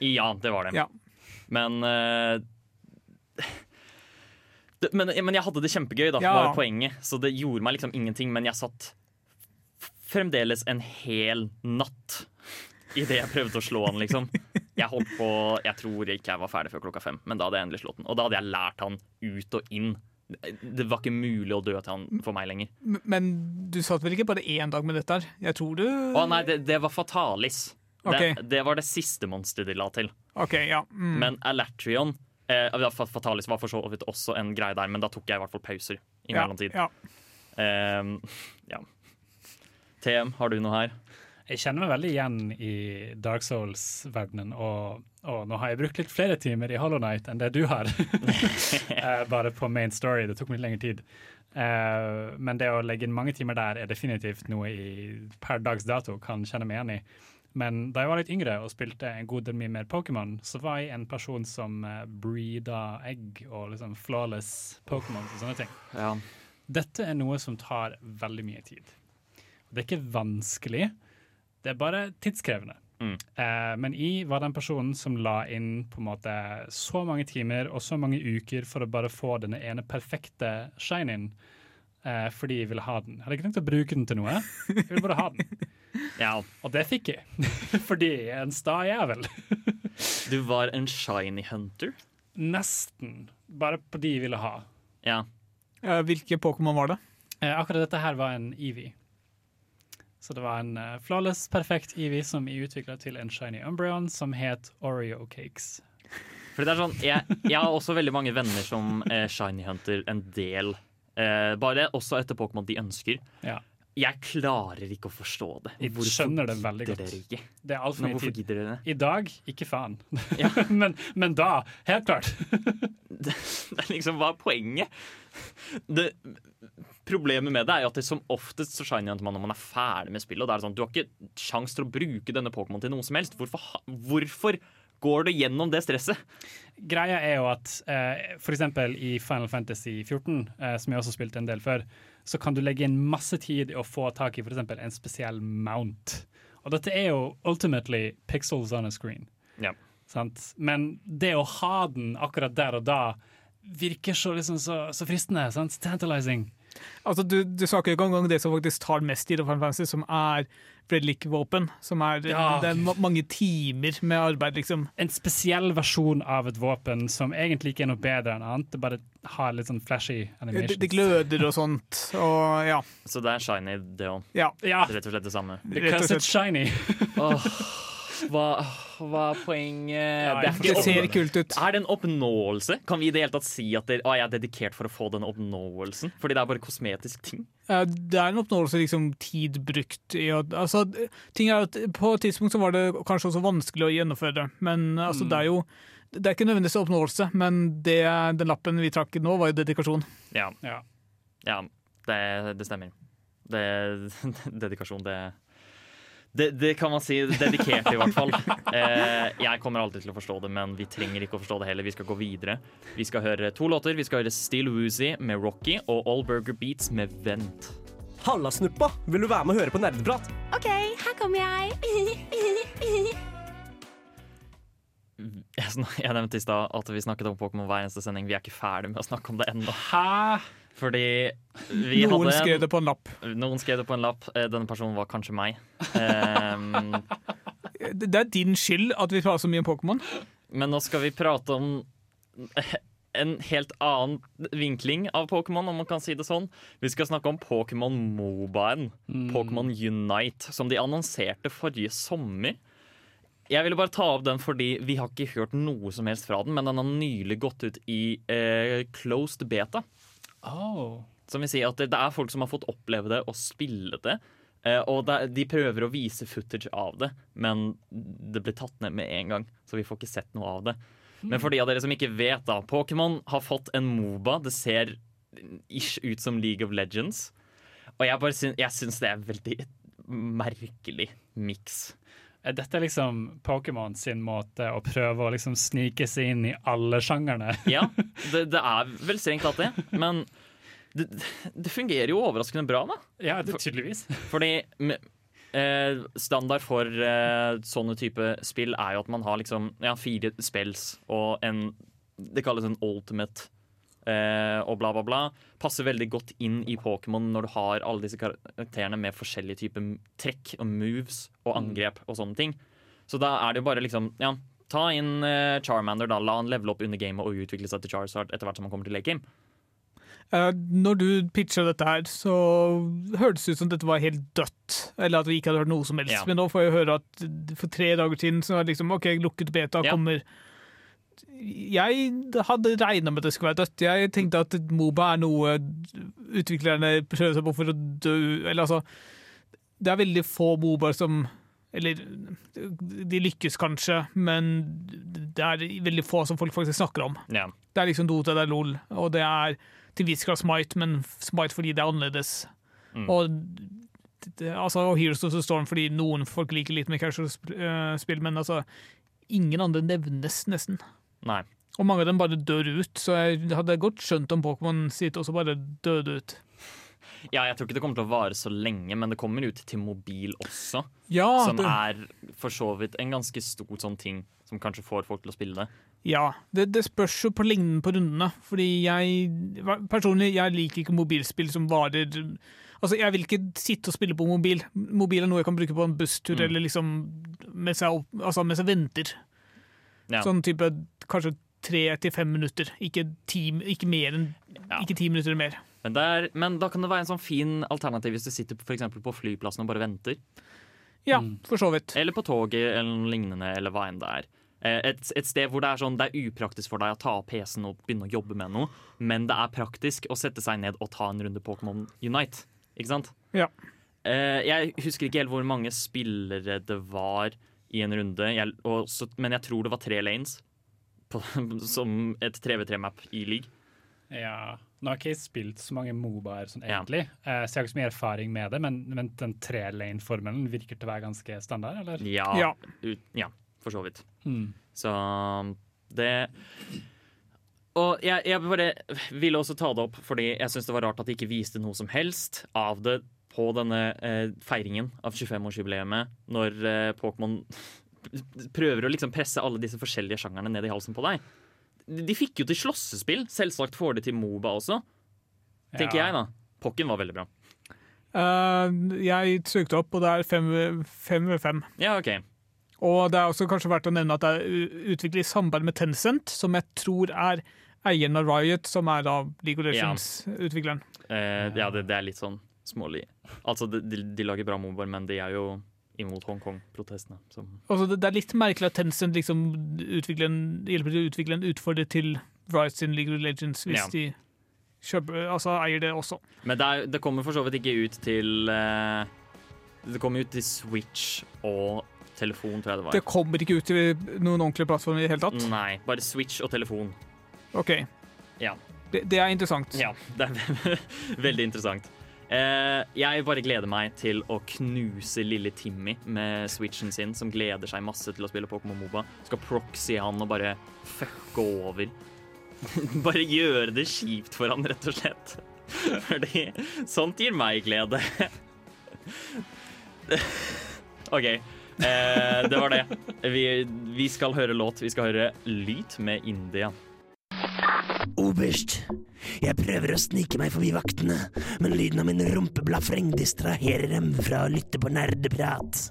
Ja, det var det. Ja. Men eh, men, men jeg hadde det kjempegøy, da, Ja. var poenget. Så det gjorde meg liksom ingenting. Men jeg satt fremdeles en hel natt idet jeg prøvde å slå han, liksom. Jeg holdt på Jeg tror ikke jeg var ferdig før klokka fem, men da hadde jeg endelig slått han. Og da hadde jeg lært han ut og inn. Det var ikke mulig å dø til han for meg lenger. Men du satt vel ikke bare én dag med dette her? Jeg tror du Å nei, det, det var Fatalis. Det, det var det siste monsteret de la til. Okay, ja. Mm. Men Alatrion eh, Fatalis var for så vidt også en greie der, men da tok jeg i hvert fall pauser i ja, mellomtid. ja. Um, ja. TM, har du noe her? Jeg kjenner meg veldig igjen i Dark Souls-verdenen, og, og nå har jeg brukt litt flere timer i Hollow Night enn det du har. Eh, bare på main story. Det tok litt lengre tid. Uh, men det å legge inn mange timer der er definitivt noe jeg per dags dato kan kjenne meg igjen i. Men da jeg var litt yngre og spilte en god del mye mer Pokémon, så var jeg en person som uh, breeda egg og liksom flawless Pokémon og sånne ting. Ja. Dette er noe som tar veldig mye tid. Det er ikke vanskelig, det er bare tidskrevende. Mm. Eh, men jeg var den personen som la inn på en måte så mange timer og så mange uker for å bare få denne ene perfekte shine-in. Eh, fordi jeg ville ha den. Jeg hadde ikke tenkt å bruke den til noe. Jeg ville bare ha den. Ja, Og det fikk jeg. fordi jeg er en sta jævel. du var en shiny hunter. Nesten. Bare på de jeg ville ha. Ja. Eh, hvilke Pokémon var det? Eh, akkurat dette her var en Eevee. Så det var en uh, flawless, perfekt Eevee som jeg utvikla til en shiny Umbreon som het Oreo Cakes. For det er sånn, jeg, jeg har også veldig mange venner som uh, shiny hunter en del. Uh, bare også etter Pokémon de ønsker. Ja. Jeg klarer ikke å forstå det. Jeg skjønner det veldig godt. dere ikke? Det er Men mye tid. dere det? I dag, ikke faen. men, men da, helt klart. det er liksom, Hva er poenget? Det, problemet med det er jo at det som oftest så shiner man når man er ferdig med spillet. Og det er sånn, Du har ikke sjans til å bruke denne Pokémon til noe som helst. Hvorfor, hvorfor går du gjennom det stresset? Greia er jo at eh, eksempel i Final Fantasy 14, eh, som jeg også spilte en del før, så kan du legge inn masse tid i å få tak i eksempel en spesiell mount. Og dette er jo ultimately pixels on a screen. Ja. Sant? Men det å ha den akkurat der og da virker så, liksom, så, så fristende. Sant? Tantalizing. Altså, du, du snakker ikke engang det som faktisk tar mest tid som er relic-våpen. Som er, Ja. det er mange timer med arbeid, liksom. En spesiell versjon av et våpen som egentlig ikke er noe bedre enn annet. Det bare har litt sånn flashy Det, animations. det gløder og sånt, og ja. Så det er shiny, det òg. Ja. Ja, Rett og slett det samme. because it's shiny. hva, hva er poenget? Det, er Det ser kult ut. er det en oppnåelse? Kan vi i det hele tatt si at det, å, jeg er dedikert for å få den oppnåelsen? Fordi det er bare kosmetisk ting? Det er en oppnåelse, liksom, tid brukt i altså, ting er at På et tidspunkt så var det kanskje også vanskelig å gjennomføre, men altså, det er jo det er ikke nødvendigvis oppnåelse, men det, den lappen vi trakk nå, var jo dedikasjon. Ja, Ja. ja det, det stemmer. Det, dedikasjon, det, det Det kan man si. Dedikert, i hvert fall. Eh, jeg kommer aldri til å forstå det, men vi trenger ikke å forstå det heller. Vi skal gå videre. Vi skal høre to låter. Vi skal høre Still Woozy med Rocky og All Burger Beats med Vent. Halla, Snuppa! Vil du være med og høre på nerdeprat? OK, her kommer jeg. Jeg, nevnte i stad at vi snakket om Pokémon hver eneste sending. Vi er ikke ferdig med å snakke om det ennå. Fordi vi Noen hadde skrev det på en lapp. Noen skrev det på en lapp. Eh, Denne personen var kanskje meg. Um, Det er din skyld at vi prater så mye om Pokémon. men nå skal vi prate om en helt annen vinkling av Pokémon, om man kan si det sånn. Vi skal snakke om Pokémon Mobaen. Pokémon Unite, som de annonserte forrige sommer. Jeg ville bare ta opp den fordi vi har ikke hørt noe som helst fra den, men den har nylig gått ut i eh, closed beta. Oh. Som vil si at det, det er folk som har fått oppleve det og spille det. Eh, og det, de prøver å vise footage av det, men det blir tatt ned med en gang. Så vi får ikke sett noe av det. Men for de av dere som ikke vet, da. Pokémon har fått en Moba. Det ser ish ut som League of Legends. Og jeg, bare syns, jeg syns det er veldig merkelig miks. Er dette liksom Pokémon sin måte å prøve å liksom snike seg inn i alle sjangerne? Ja, det, det er vel strengt tatt det. Men det, det fungerer jo overraskende bra, da. Ja, det, tydeligvis. Fordi eh, standard for eh, sånne type spill er jo at man har liksom ja, fire spills og en Det kalles en ultimate og bla, bla, bla. Passer veldig godt inn i Pokémon når du har alle disse karakterene med forskjellige typer trekk og moves og angrep og sånne ting. Så da er det jo bare liksom Ja, ta inn eh, Charmander, da. La han levele opp under gamet og utvikle seg til Charizard etter hvert som han kommer til late game. Eh, når du pitcha dette her, så hørtes det ut som dette var helt dødt. Eller at vi ikke hadde hørt noe som helst. Ja. Men nå får jeg høre at for tre dager siden så var det liksom OK, lukket beta Ja. kommer. Jeg hadde regna med at det skulle være dødt. Jeg tenkte at Moba er noe utviklerne prøver seg på for å dø Eller altså Det er veldig få Mobaer som Eller de lykkes kanskje, men det er veldig få som folk faktisk snakker om. Ja. Det er liksom Dota, det er LOL, og det er til viss grad Smite, men Smite fordi det er annerledes. Mm. Og altså, og Heroes of the Storm fordi noen folk liker litt mer casual-spill, men altså ingen andre nevnes nesten. Nei. Og mange av dem bare dør ut, så jeg hadde godt skjønt om Pokémon sitt også bare døde ut. Ja, jeg tror ikke det kommer til å vare så lenge, men det kommer ut til mobil også. Ja, som det- er for så vidt en ganske stor sånn ting som kanskje får folk til å spille det. Ja, det, det spørs jo på lengden på rundene. Fordi jeg personlig jeg liker ikke mobilspill som varer Altså, Jeg vil ikke sitte og spille på mobil. Mobil er noe jeg kan bruke på en busstur Mm. eller liksom mens jeg, altså, mens jeg venter. Ja. Sånn type kanskje tre til fem minutter. Ikke, ti, ikke mer enn Ikke ti minutter mer. Men, det er, men da kan det være en sånn fin alternativ hvis du sitter for på flyplassen og bare venter. Ja, for så vidt. Eller på toget eller noe lignende, eller hva enn det er. Eh, Et, et sted hvor det er sånn, det er upraktisk for deg å ta av PC-en og begynne å jobbe med noe, men det er praktisk å sette seg ned og ta en runde Pokémon Unite. Ikke sant? Ja. Eh, Jeg husker ikke helt hvor mange spillere det var i en runde, jeg, og så, men jeg tror det var tre lanes på, som et 3v3-map i league. Ja. Nå har ikke jeg spilt så mange Mobaer sånn egentlig, ja. så jeg har ikke så mye erfaring med det, men, men den tre-lane-formelen virker til å være ganske standard, eller? Ja, Ut, ja for så vidt. Hmm. Så det Og jeg, jeg bare ville også ta det opp fordi jeg syns det var rart at de ikke viste noe som helst av det på denne eh, feiringen av 25-årsjubileet, når eh, Pokémon prøver å liksom presse alle disse forskjellige sjangerne ned i halsen på deg. De, fikk jo til slåssespill. Selvsagt får de til Moba også, tenker Ja. jeg, da. Pokken var veldig bra. Uh, jeg søkte opp, og det er fem, ved fem. Ja, OK. Og det er også kanskje verdt å nevne at det er utviklet i samarbeid med Tencent, som jeg tror er eieren av Riot, som er da League of Legends-utvikleren. Eh, ja, det, det er litt sånn smålig. Altså, de, de, de lager bra mobber, men de er jo imot Hongkong-protestene. Altså, det, det er litt merkelig at Tencent liksom utvikler en, hjelper til å utvikle en utfordrer til Rights in League of Legends, hvis Ja. de kjøper, altså, eier det også. Men det, er, det kommer for så vidt ikke ut til uh, Det kommer ut til Switch og telefon, tror jeg det var. Det kommer ikke ut til noen ordentlige plattformer i det hele tatt. Nei, bare Switch og telefon. OK. Ja. Det, det er interessant. ja det er veldig interessant. Eh, jeg bare gleder meg til å knuse lille Timmy med switchen sin, som gleder seg masse til å spille Pokémon Moba. Skal proxy han og bare fucke over. bare gjøre det kjipt for han, rett og slett. Fordi sånt gir meg glede. OK. Eh, det var det. Vi, vi skal høre låt. Vi skal høre Lyt med India. Oberst, jeg prøver å snike meg forbi vaktene, men lyden av min rumpeblafreng distraherer dem fra å lytte på nerdeprat.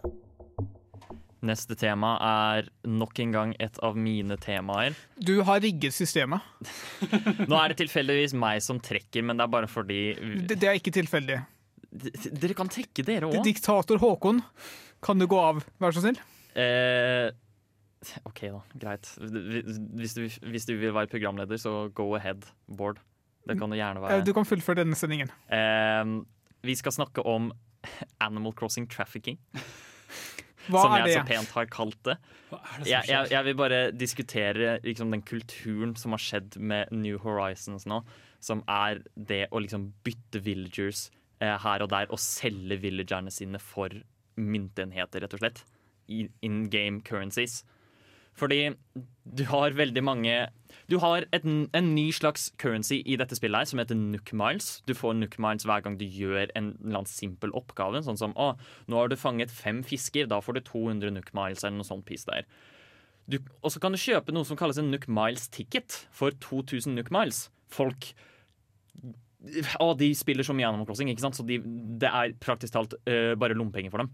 Neste tema er nok en gang et av mine temaer. Du har rigget systemet. Nå er det tilfeldigvis meg som trekker, men det er bare fordi Det, det er ikke tilfeldig. D- Dere kan trekke, dere òg. Diktator Håkon, kan du gå av, vær så snill? Eh, OK, da. Greit. Hvis du, hvis du vil være programleder, så go ahead, Bård. Det kan du gjerne Eh, være. Du kan fullføre denne sendingen. Eh, vi skal snakke om Animal Crossing trafficking. Hva som er jeg så pent har kalt det. det som Jeg, jeg, jeg vil bare diskutere liksom, den kulturen som har skjedd med New Horizons nå. Som er det å liksom bytte villagers eh, her og der og selge villagerne sine for myntenheter, rett og slett. In game currencies. Fordi du har veldig mange Du har et, en ny slags currency i dette spillet her som heter Nook Miles. Du får Nook Miles hver gang du gjør en eller annen simpel oppgave. Sånn som å, nå har du fanget fem fisker, da får du 200 Nook Miles eller noe sånt piece der. Og så kan du kjøpe noe som kalles en Nook Miles ticket for 2000 Nook Miles. Folk å, de spiller så mye Animal Crossing, ikke sant? så de, det er praktisk talt uh, bare lommepenger for dem.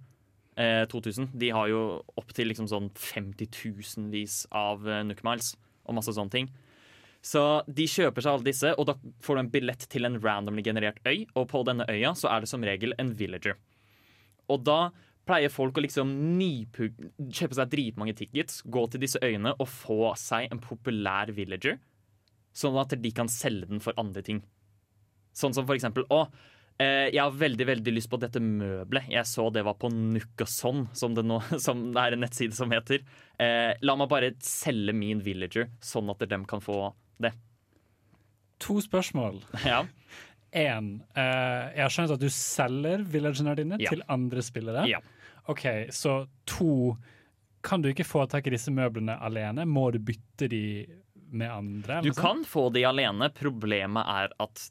Eh, 2000. De har jo opptil liksom sånn 50 000-vis av eh, Nook Miles og masse sånne ting. Så de kjøper seg alle disse, og da får du en billett til en randomly generert øy. Og på denne øya så er det som regel en villager. Og da pleier folk å liksom kjøpe seg dritmange tickets, gå til disse øyene og få seg en populær villager, sånn at de kan selge den for andre ting. Sånn som for eksempel Å, jeg har veldig veldig lyst på dette møbelet. Jeg så det var på Nukason, som som det er en nettside som heter. Eh, la meg bare selge min villager, sånn at de kan få det. To spørsmål. Ja. En, eh, jeg har skjønt at du selger villagene dine Ja. til andre spillere. Ja. OK, så to Kan du ikke få tak i disse møblene alene? Må du bytte de med andre? Du kan få de alene. Problemet er at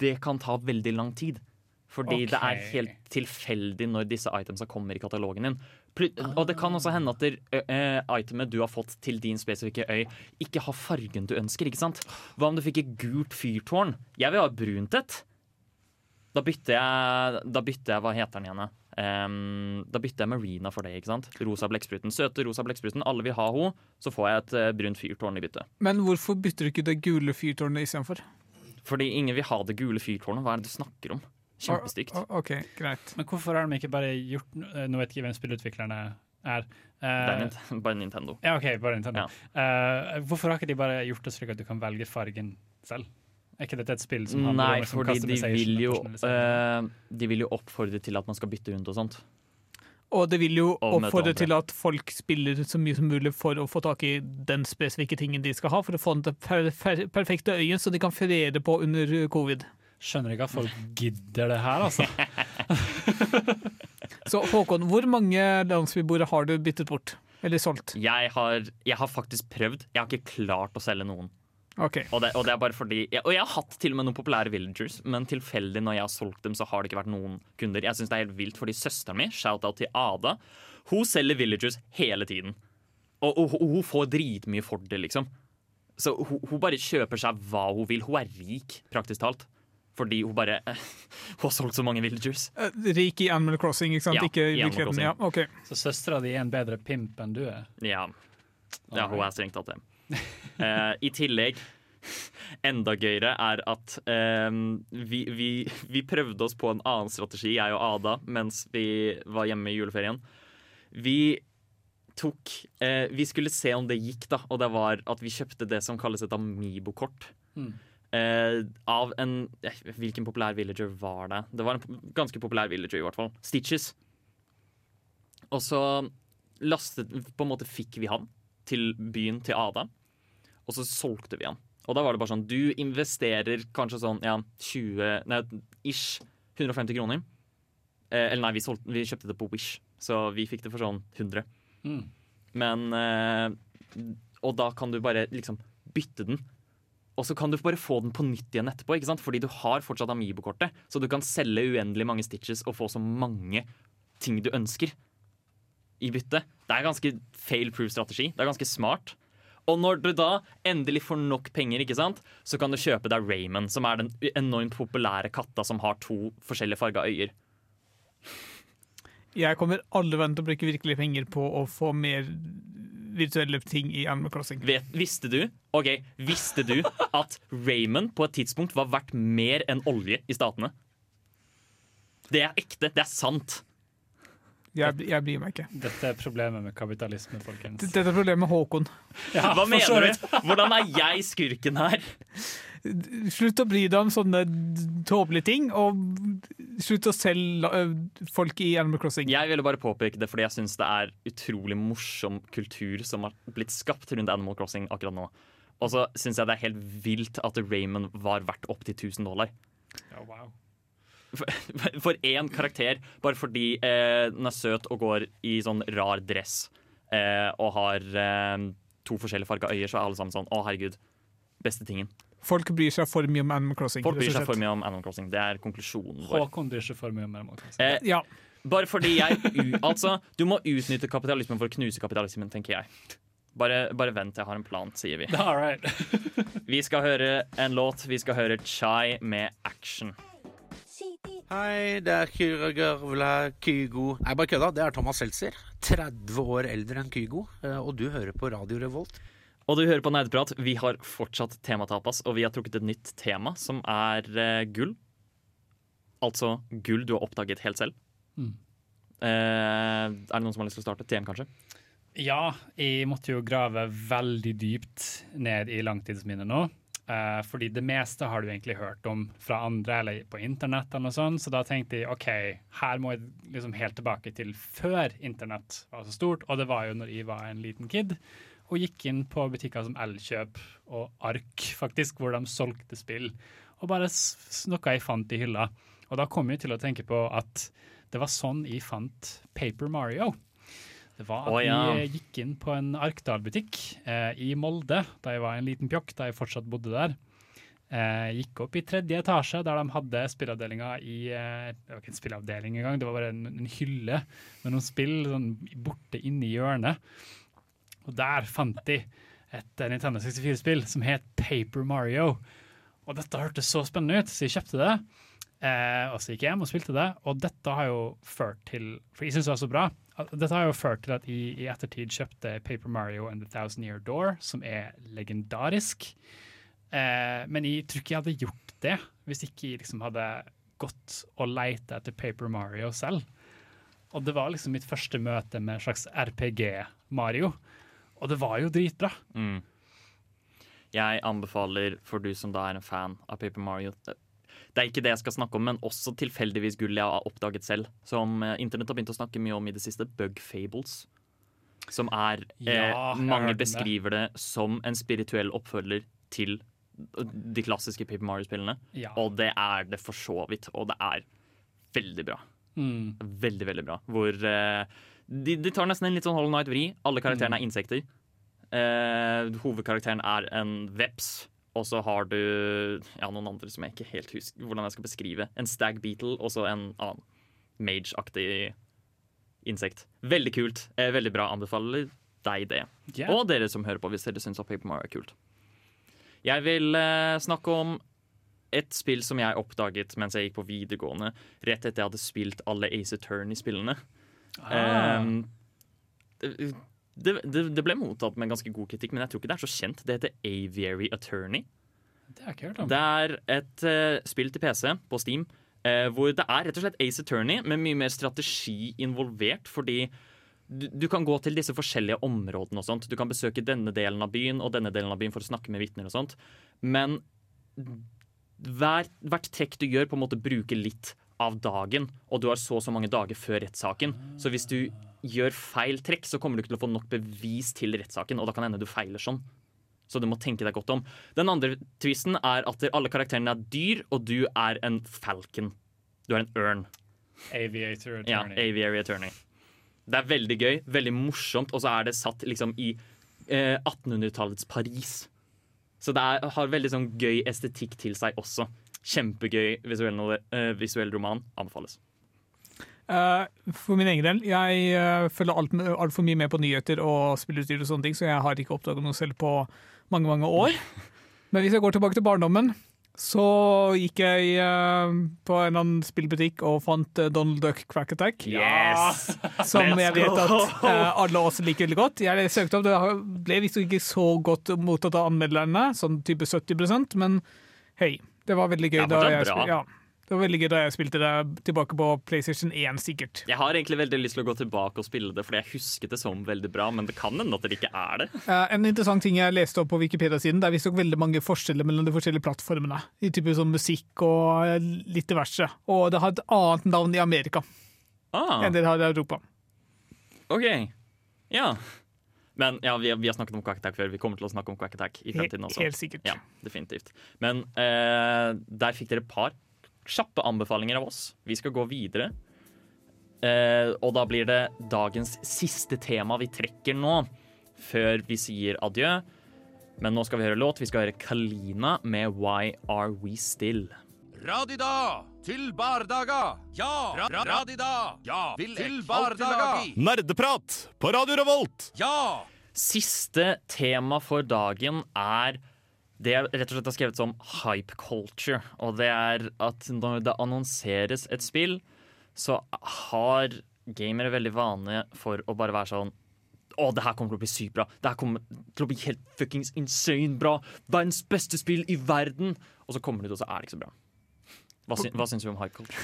det kan ta veldig lang tid. Fordi det er helt tilfeldig når disse itemsa kommer i katalogen din. Og det kan også hende at itemet du har fått til din spesifikke øy, ikke har fargen du ønsker. ikke sant? Hva om du fikk et gult fyrtårn? Jeg vil ha brunt et. Da bytter jeg Da bytter jeg Hva heter den igjen? Em, da bytter jeg Marina for det. ikke sant? Rosa blekkspruten. Søte rosa blekkspruten. Alle vil ha henne. Så får jeg et uh, brunt fyrtårn i bytte. Men hvorfor bytter du ikke det gule fyrtårnet istedenfor? Fordi ingen vil ha det gule fyrtårnet. Hva er det du snakker om? Kjempestygt. OK, greit. Men hvorfor har de ikke bare gjort no- Nå vet jeg ikke hvem spillutviklerne er. Uh, Det er bare Nintendo. Ja, OK, bare Nintendo. Eh, hvorfor har ikke de bare gjort det slik at du kan velge fargen selv? Er ikke dette et spill som handler Nei, om liksom fordi de vil, jo, eh, de vil jo oppfordre til at man skal bytte rundt og sånt. Og det vil jo oppfordre til at folk spiller så mye som mulig for å få tak i den spesifikke tingen de skal ha, for å få den til per per perfekte øyen, så de kan feriere på under covid. Skjønner ikke at folk gidder det her, altså. Så Håkon, hvor mange landsbyboere har du byttet bort? Eller solgt? Jeg har, jeg har faktisk prøvd. Jeg har ikke klart å selge noen. Ok. Og det, og det er bare fordi jeg, Og jeg har hatt til og med noen populære villagers, men tilfeldig når jeg har solgt dem, så har det ikke vært noen kunder. Jeg synes det er helt vilt, fordi søsteren min, shout-out til Ada, hun selger villagers hele tiden. Og, og, og hun får dritmye for det, liksom. Så hun, hun bare kjøper seg hva hun vil. Hun er rik, praktisk talt. Fordi hun bare Hun har solgt så mange villagers. Eh, Rik i Animal Crossing, ikke sant? Ja, ikke i virkeligheten. Ja, okay. Så søstera di er en bedre pimp enn du er? Ja. ja hun er strengt tatt det. Eh, I tillegg, enda gøyere er at eh, vi, vi, vi prøvde oss på en annen strategi, jeg og Ada, mens vi var hjemme i juleferien. Vi tok eh, Vi skulle se om det gikk, da, og det var at vi kjøpte det som kalles et Amibo-kort. Mm. Eh, av en eh, Hvilken populær villager var det? Det var en po- ganske populær villager, i hvert fall. Stitches. Og så lastet På en måte fikk vi han til byen til Ada, og så solgte vi han. Og da var det bare sånn Du investerer kanskje sånn ja, 20 Nei, ish 150 kroner. Eh, eller nei, vi, solgte, vi kjøpte det på Wish, så vi fikk det for sånn 100. Mm. Men eh, Og da kan du bare liksom bytte den. Og så kan du bare få den på nytt igjen etterpå, ikke sant? fordi du har fortsatt Amibo-kortet. Så du kan selge uendelig mange stitches og få så mange ting du ønsker i bytte. Det er ganske fail-proof strategi. Det er ganske smart. Og når du da endelig får nok penger, ikke sant, så kan du kjøpe deg Raymond, som er den enormt populære katta som har to forskjellige farga øyer. Jeg kommer alle veien til å bruke virkelig penger på å få mer virtuelle ting i Animal Crossing. Vet, visste du Ok, visste du at Raymond på et tidspunkt var verdt mer enn olje i statene? Det er ekte. Det er sant. Jeg, jeg bryr meg ikke. Dette er problemet med kapitalisme, folkens. Dette er problemet med Håkon. Ja, Hva mener du? Hvordan er jeg skurken her? Slutt å bry deg om sånne tåpelige ting, og slutt å selge folk i Animal Crossing. Jeg ville bare påpeke det fordi jeg syns det er utrolig morsom kultur som har blitt skapt rundt Animal Crossing akkurat nå. Og så syns jeg det er helt vilt at Raymond var verdt opptil 1000 dollar. Ja, wow. For- én karakter, bare fordi eh, den er søt og går i sånn rar dress eh, og har eh, to forskjellige farga øyer, så er alle sammen sånn Å, herregud. Beste tingen. Folk bryr seg for mye om Animal Crossing. Folk bryr seg for mye om Animal Crossing. Det er konklusjonen vår. Håkon bryr seg for mye om Animal Crossing. Eh, Ja. Bare fordi jeg Altså, du må utnytte kapitalismen for å knuse kapitalismen, tenker jeg. Bare, bare vent, jeg har en plan, sier vi. All right. Vi skal høre en låt. Vi skal høre Chai med Action. Hei, det er Kyragørvla Kygo Nei, bare kødda. Det er Thomas Seltzer. 30 år eldre enn Kygo. eh, Og du hører på Radio Revolt. Og du hører på Nerdeprat. Vi har fortsatt tematapas, og vi har trukket et nytt tema, som er uh, gull. Altså gull du har oppdaget helt selv. Mm. Uh, er det noen som har lyst til å starte? TM, kanskje? Ja, jeg måtte jo grave veldig dypt ned i langtidsminnet nå. Eh, fordi det meste har du egentlig hørt om fra andre eller på internett. eller noe sånt, Så da tenkte jeg OK, her må jeg liksom helt tilbake til før internett var så stort. Og det var jo når jeg var en liten kid og gikk inn på butikker som Elkjøp og Ark, faktisk, hvor de solgte spill. Og bare noe jeg fant i hylla. Og da kom jeg til å tenke på at det var sånn jeg fant Paper Mario. Det var at oh, ja. vi gikk inn på en Arkdal-butikk eh, i Molde da jeg var en liten pjokk, da jeg fortsatt bodde der. eh, gikk opp i tredje etasje, der de hadde spillavdelinga i eh, Det var ikke en spillavdeling engang, det var bare en, en hylle med noen spill sånn, borte inni hjørnet. Og der fant de et eh, Nintendo 64-spill som het Paper Mario. Og dette hørtes så spennende ut, så jeg kjøpte det. Eh, og så gikk jeg hjem og spilte det, og dette har jo ført til For jeg syns det var så bra. Dette har jo ført til at jeg i ettertid kjøpte Paper Mario and The Thousand Year Door, som er legendarisk. Eh, men jeg tror ikke jeg hadde gjort det hvis ikke jeg liksom hadde gått og leita etter Paper Mario selv. Og det var liksom mitt første møte med en slags RPG-Mario. Og det var jo dritbra. Mm. Jeg anbefaler, for du som da er en fan av Paper Mario Det er ikke det jeg skal snakke om, men også tilfeldigvis gull jeg har oppdaget selv. Som eh, internett har begynt å snakke mye om i det siste. Bug Fables. Som er Ja, eh, har hørt Mange beskriver det. det som en spirituell oppfølger til de klassiske Paper Mario-spillene. Ja. Og det er det for så vidt. Og det er veldig bra. Mm. Veldig, veldig bra. Hvor eh, de, de tar nesten en litt sånn Hollow Night-vri. Alle karakterene Mm. er insekter. Eh, hovedkarakteren er en veps. Og så har du ja, noen andre som jeg ikke helt husker hvordan jeg skal beskrive. En stag beetle og så en annen mage-aktig insekt. Veldig kult. Eh, veldig bra. Anbefaler deg det. Yeah. Og dere som hører på, hvis dere syns Paper Mario er kult. Jeg vil eh, snakke om et spill som jeg oppdaget mens jeg gikk på videregående, rett etter jeg hadde spilt alle Ace Attorney-spillene. Ah. Um, det, det, det ble mottatt med en ganske god kritikk, men jeg tror ikke det er så kjent. Det heter Aviary Attorney. Det hørt om. Det er et uh, spill til PC på Steam uh, hvor det er rett og slett Ace Attorney med mye mer strategi involvert, fordi du, du kan gå til disse forskjellige områdene og sånt. Du kan besøke denne delen av byen og denne delen av byen for å snakke med vitner og sånt. Men hver, hvert trekk du gjør, på en måte bruker litt av dagen, og du har så og så mange dager før rettssaken. Så hvis du gjør feil trekk, så kommer du ikke til å få nok bevis til rettssaken, og da kan hende du feiler sånn. Så du må tenke deg godt om. Den andre tvisten er at alle karakterene er dyr, og du er en falcon. Du er en ørn. Aviator Ja, Attorney. Aviary Attorney. Det er veldig gøy, veldig morsomt, og så er det satt liksom i eh, 1800-tallets Paris. Så det er, har veldig sånn gøy estetikk til seg også. Kjempegøy visuell, eh, visuell roman. Anbefales. Uh, for min egen del, jeg uh, følger altfor alt mye med på nyheter og spillutstyr og sånne ting, så jeg har ikke oppdaget noe selv på mange, mange år. Men hvis jeg går tilbake til barndommen, så gikk jeg uh, på en eller annen spillbutikk og fant Donald Duck Crack Attack. Yes! Som jeg vet at alle også liker veldig godt. Jeg søkte opp, Det ble visst ikke så godt mottatt av anmelderne, sånn type 70% men hei, det var veldig gøy, Ja, da, jeg, bra. ja, det var veldig gøy da jeg spilte det tilbake på PlayStation 1, sikkert. Jeg har egentlig veldig lyst til å gå tilbake og spille det, fordi jeg husket det som veldig bra, men det kan hende at det ikke er det. En interessant ting jeg leste opp på Wikipedia-siden, det er visstnok veldig mange forskjeller mellom de forskjellige plattformene. I type sånn musikk og litt diverse. Og det har et annet navn i Amerika Ah, enn det det har i Europa. OK. Ja. Men ja, vi, vi har snakket om Quack Attack før. Vi kommer til å snakke om Quack Attack i fremtiden også. Helt sikkert. Ja, definitivt. Men eh, der fikk dere et par kjappe anbefalinger av oss. Vi skal gå videre. Eh, og da blir det dagens siste tema vi trekker nå, før vi sier adjø. Men nå skal vi høre låt. Vi skal høre Kalina med Why Are We Still. Radida til bardaga. Ja, ra ra radida. Ja, vil til bardaga. Nerdeprat på Radio Revolt! Ja. Siste tema for dagen er det jeg rett og slett har skrevet som hype culture. Og det er at når det annonseres et spill, så har gamere veldig vane for å bare være sånn å, det her kommer til å bli sykt bra. Det her kommer til å bli helt fuckings insane bra. Verdens beste spill i verden. Og så kommer det ut, og så er det ikke så bra. Hva, sy hva syns du om High culture?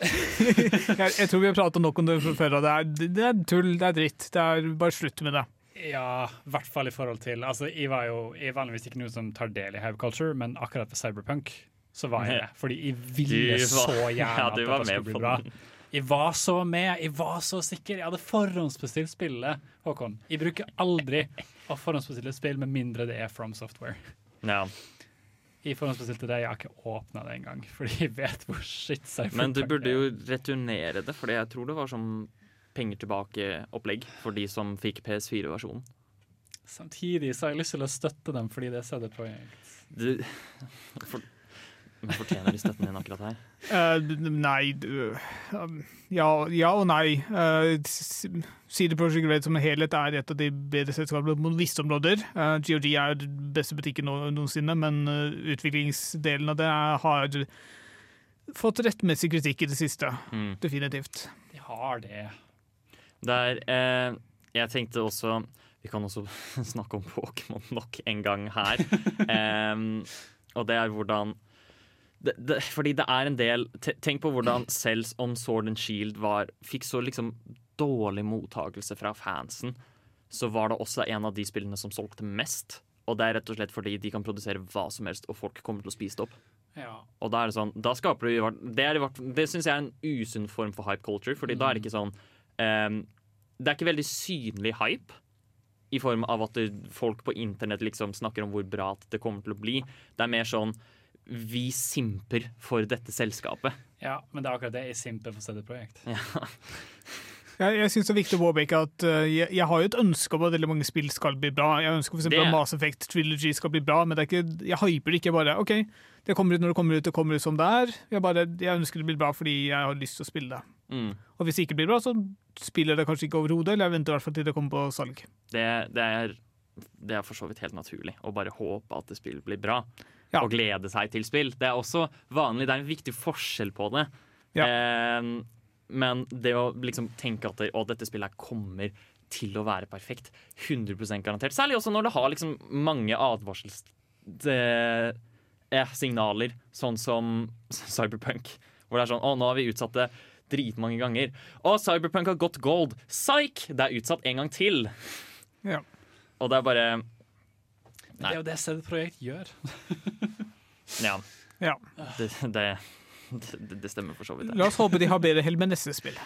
jeg, jeg tror vi har pratet nok om det før, det er, det er tull, det er dritt. Det er Bare slutt med det. Ja, i hvert fall i forhold til Altså, jeg var jo jeg er vanligvis ikke noen som tar del i Hive Culture, men akkurat ved Cyberpunk så var jeg det. Fordi jeg ville var- så gjerne Ja, at du dette var med skulle bli bra. Jeg var så med, jeg var så sikker. Jeg hadde forhåndsbestilt spillet, Håkon. Jeg bruker aldri å forhåndsbestille spill med mindre det er From Software. Ja. Jeg forhåndsbestilte det, jeg har ikke åpna det engang, fordi jeg vet hvor shit seg Men du burde jo returnere det, for jeg tror det var som penger tilbake-opplegg for de som fikk PS4-versjonen. Samtidig så har jeg lyst til å støtte dem fordi det er CD Projekt. Du for, men Fortjener de støtten din akkurat her? Uh, nei du, um, ja, ja og nei. Uh, CD Projekt Red som en helhet er et av de bedre selskapene på visse områder. Uh, GOG er den beste butikken no noensinne, men uh, utviklingsdelen av det er, har fått rettmessig kritikk i det siste. Mm. Definitivt. De har det. Der, eh, jeg tenkte også Vi kan også snakke om Pokémon nok en gang her. um, og det er hvordan det, det, Fordi det er en del Tenk på hvordan Cells on Sword and Shield var, fikk så liksom dårlig mottakelse fra fansen. Så var det også en av de spillene som solgte mest. Og det er rett og slett fordi de kan produsere hva som helst, og folk kommer til å spise det opp. Ja. Og da er det sånn Da skaper du Det, er det syns jeg er en usunn form for hype culture, Fordi da er det ikke sånn um, Det er ikke veldig synlig hype. I form av at folk på internett liksom snakker om hvor bra det kommer til å bli. Det er mer sånn Vi simper for dette selskapet. Ja, men det er akkurat det jeg simper for CD Projekt. Ja. Jeg, jeg syns det er viktig å påpeke at uh, jeg, jeg har jo et ønske om at veldig mange spill skal bli bra. Jeg ønsker f.eks. At Mass Effect Trilogy skal bli bra, men det er ikke, jeg hyper det ikke. Bare OK, det kommer ut når det kommer ut, det kommer ut som det er. Jeg, bare, jeg ønsker det blir bra fordi jeg har lyst til å spille det. Mm. Og hvis det ikke blir bra, så spiller det kanskje ikke overhodet, eller jeg venter i hvert fall til det kommer på salg. Det, det, er, det er for så vidt helt naturlig å bare håpe at det spillet blir bra. Ja. Og glede seg til spill. Det er også vanlig, det er en viktig forskjell på det. Eh, men det å liksom tenke at det, å, dette spillet kommer til å være perfekt, 100% garantert. Særlig også når det har liksom mange advarselssignaler, sånn som Cyberpunk. Hvor det er sånn Å, nå har vi utsatt det dritmange ganger. Å, Cyberpunk har gått gold. Psych! Det er utsatt en gang til. Ja. Og det er bare Det er jo det CD Projekt gjør. Ja. Ja. Det, det, det, det stemmer for så vidt. det. La oss håpe de har bedre hell med neste spill.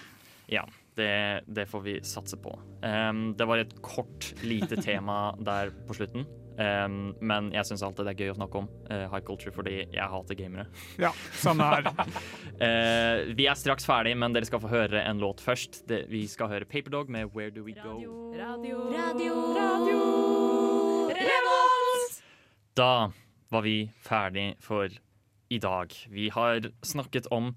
Ja, det, det får vi satse på. Um, det var et kort, lite tema der på slutten. Um, men jeg syns alltid det er gøy å snakke om uh, high culture fordi jeg hater gamere. Ja, samme her. uh, vi er straks ferdig, men dere skal få høre en låt først. Det, vi skal høre Paperdog med Where Do We Go. Radio. Radio. Radio. Revolt! Da var vi ferdig for i dag. Vi har snakket om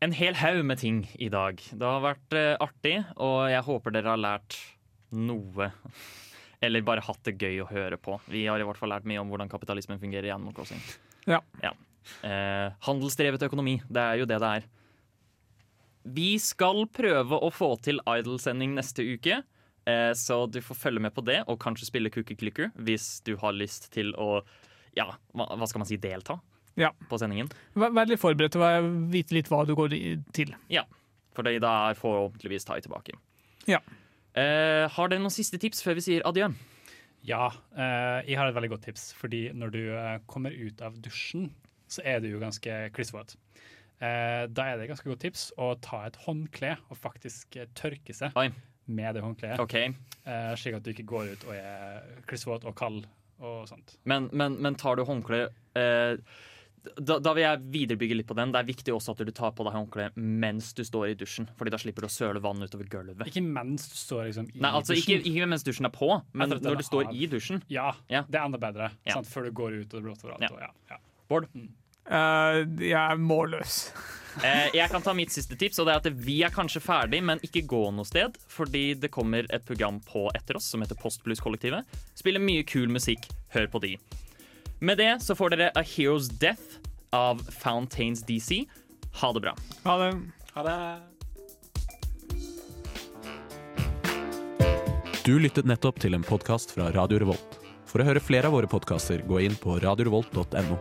en hel haug med ting i dag. Det har vært eh, artig, og jeg håper dere har lært noe. Eller bare hatt det gøy å høre på. Vi har i hvert fall lært mye om hvordan kapitalismen fungerer i Animal Crossing. Ja. Eh, handelsdrevet økonomi, det er jo det det er. Vi skal prøve å få til Idol-sending neste uke. Eh, så du får følge med på det, og kanskje spille Cookie Clicker hvis du har lyst til å ja, hva, skal man si, delta Ja. på sendingen. Vær, vær litt forberedt og vite litt hva du går til. Ja, for det da er forhåpentligvis Tai tilbake. Ja. Eh, har dere noen siste tips før vi sier adjø? Ja, eh, jeg har et veldig godt tips. Fordi når du eh, kommer ut av dusjen, så er du jo ganske klissvåt. Eh, da er det et ganske godt tips å ta et håndkle og faktisk eh, tørke seg med det håndkleet. Okay. Uh, slik at du ikke går ut og er klissvåt og kald og sånt. Men, men, men tar du håndkle uh, da, da vil jeg viderebygge litt på den. Det er viktig også at du tar på deg håndkle mens du står i dusjen. Fordi da slipper du å søle vann utover gulvet. Ikke mens du står liksom i Nei, altså dusjen. ikke mens dusjen er på, men når du har... står i dusjen. Ja, Ja. det er enda bedre. Ja. Før du går ut og det blåser overalt. Ja. og Ja. Ja. Bård? Eh, jeg er målløs. Eh, jeg kan ta mitt siste tips, og det er at vi er kanskje ferdig, men ikke gå noe sted. Fordi det kommer et program på etter oss som heter Postblues-kollektivet. Spiller mye kul musikk. Hør på de. Med det så får dere A Hero's Death av Fountains DC. Ha det bra. Ha det. Ha det. Du lyttet nettopp til en podkast fra Radio Revolt. For å høre flere av våre podkaster, gå inn på radiorevolt.no.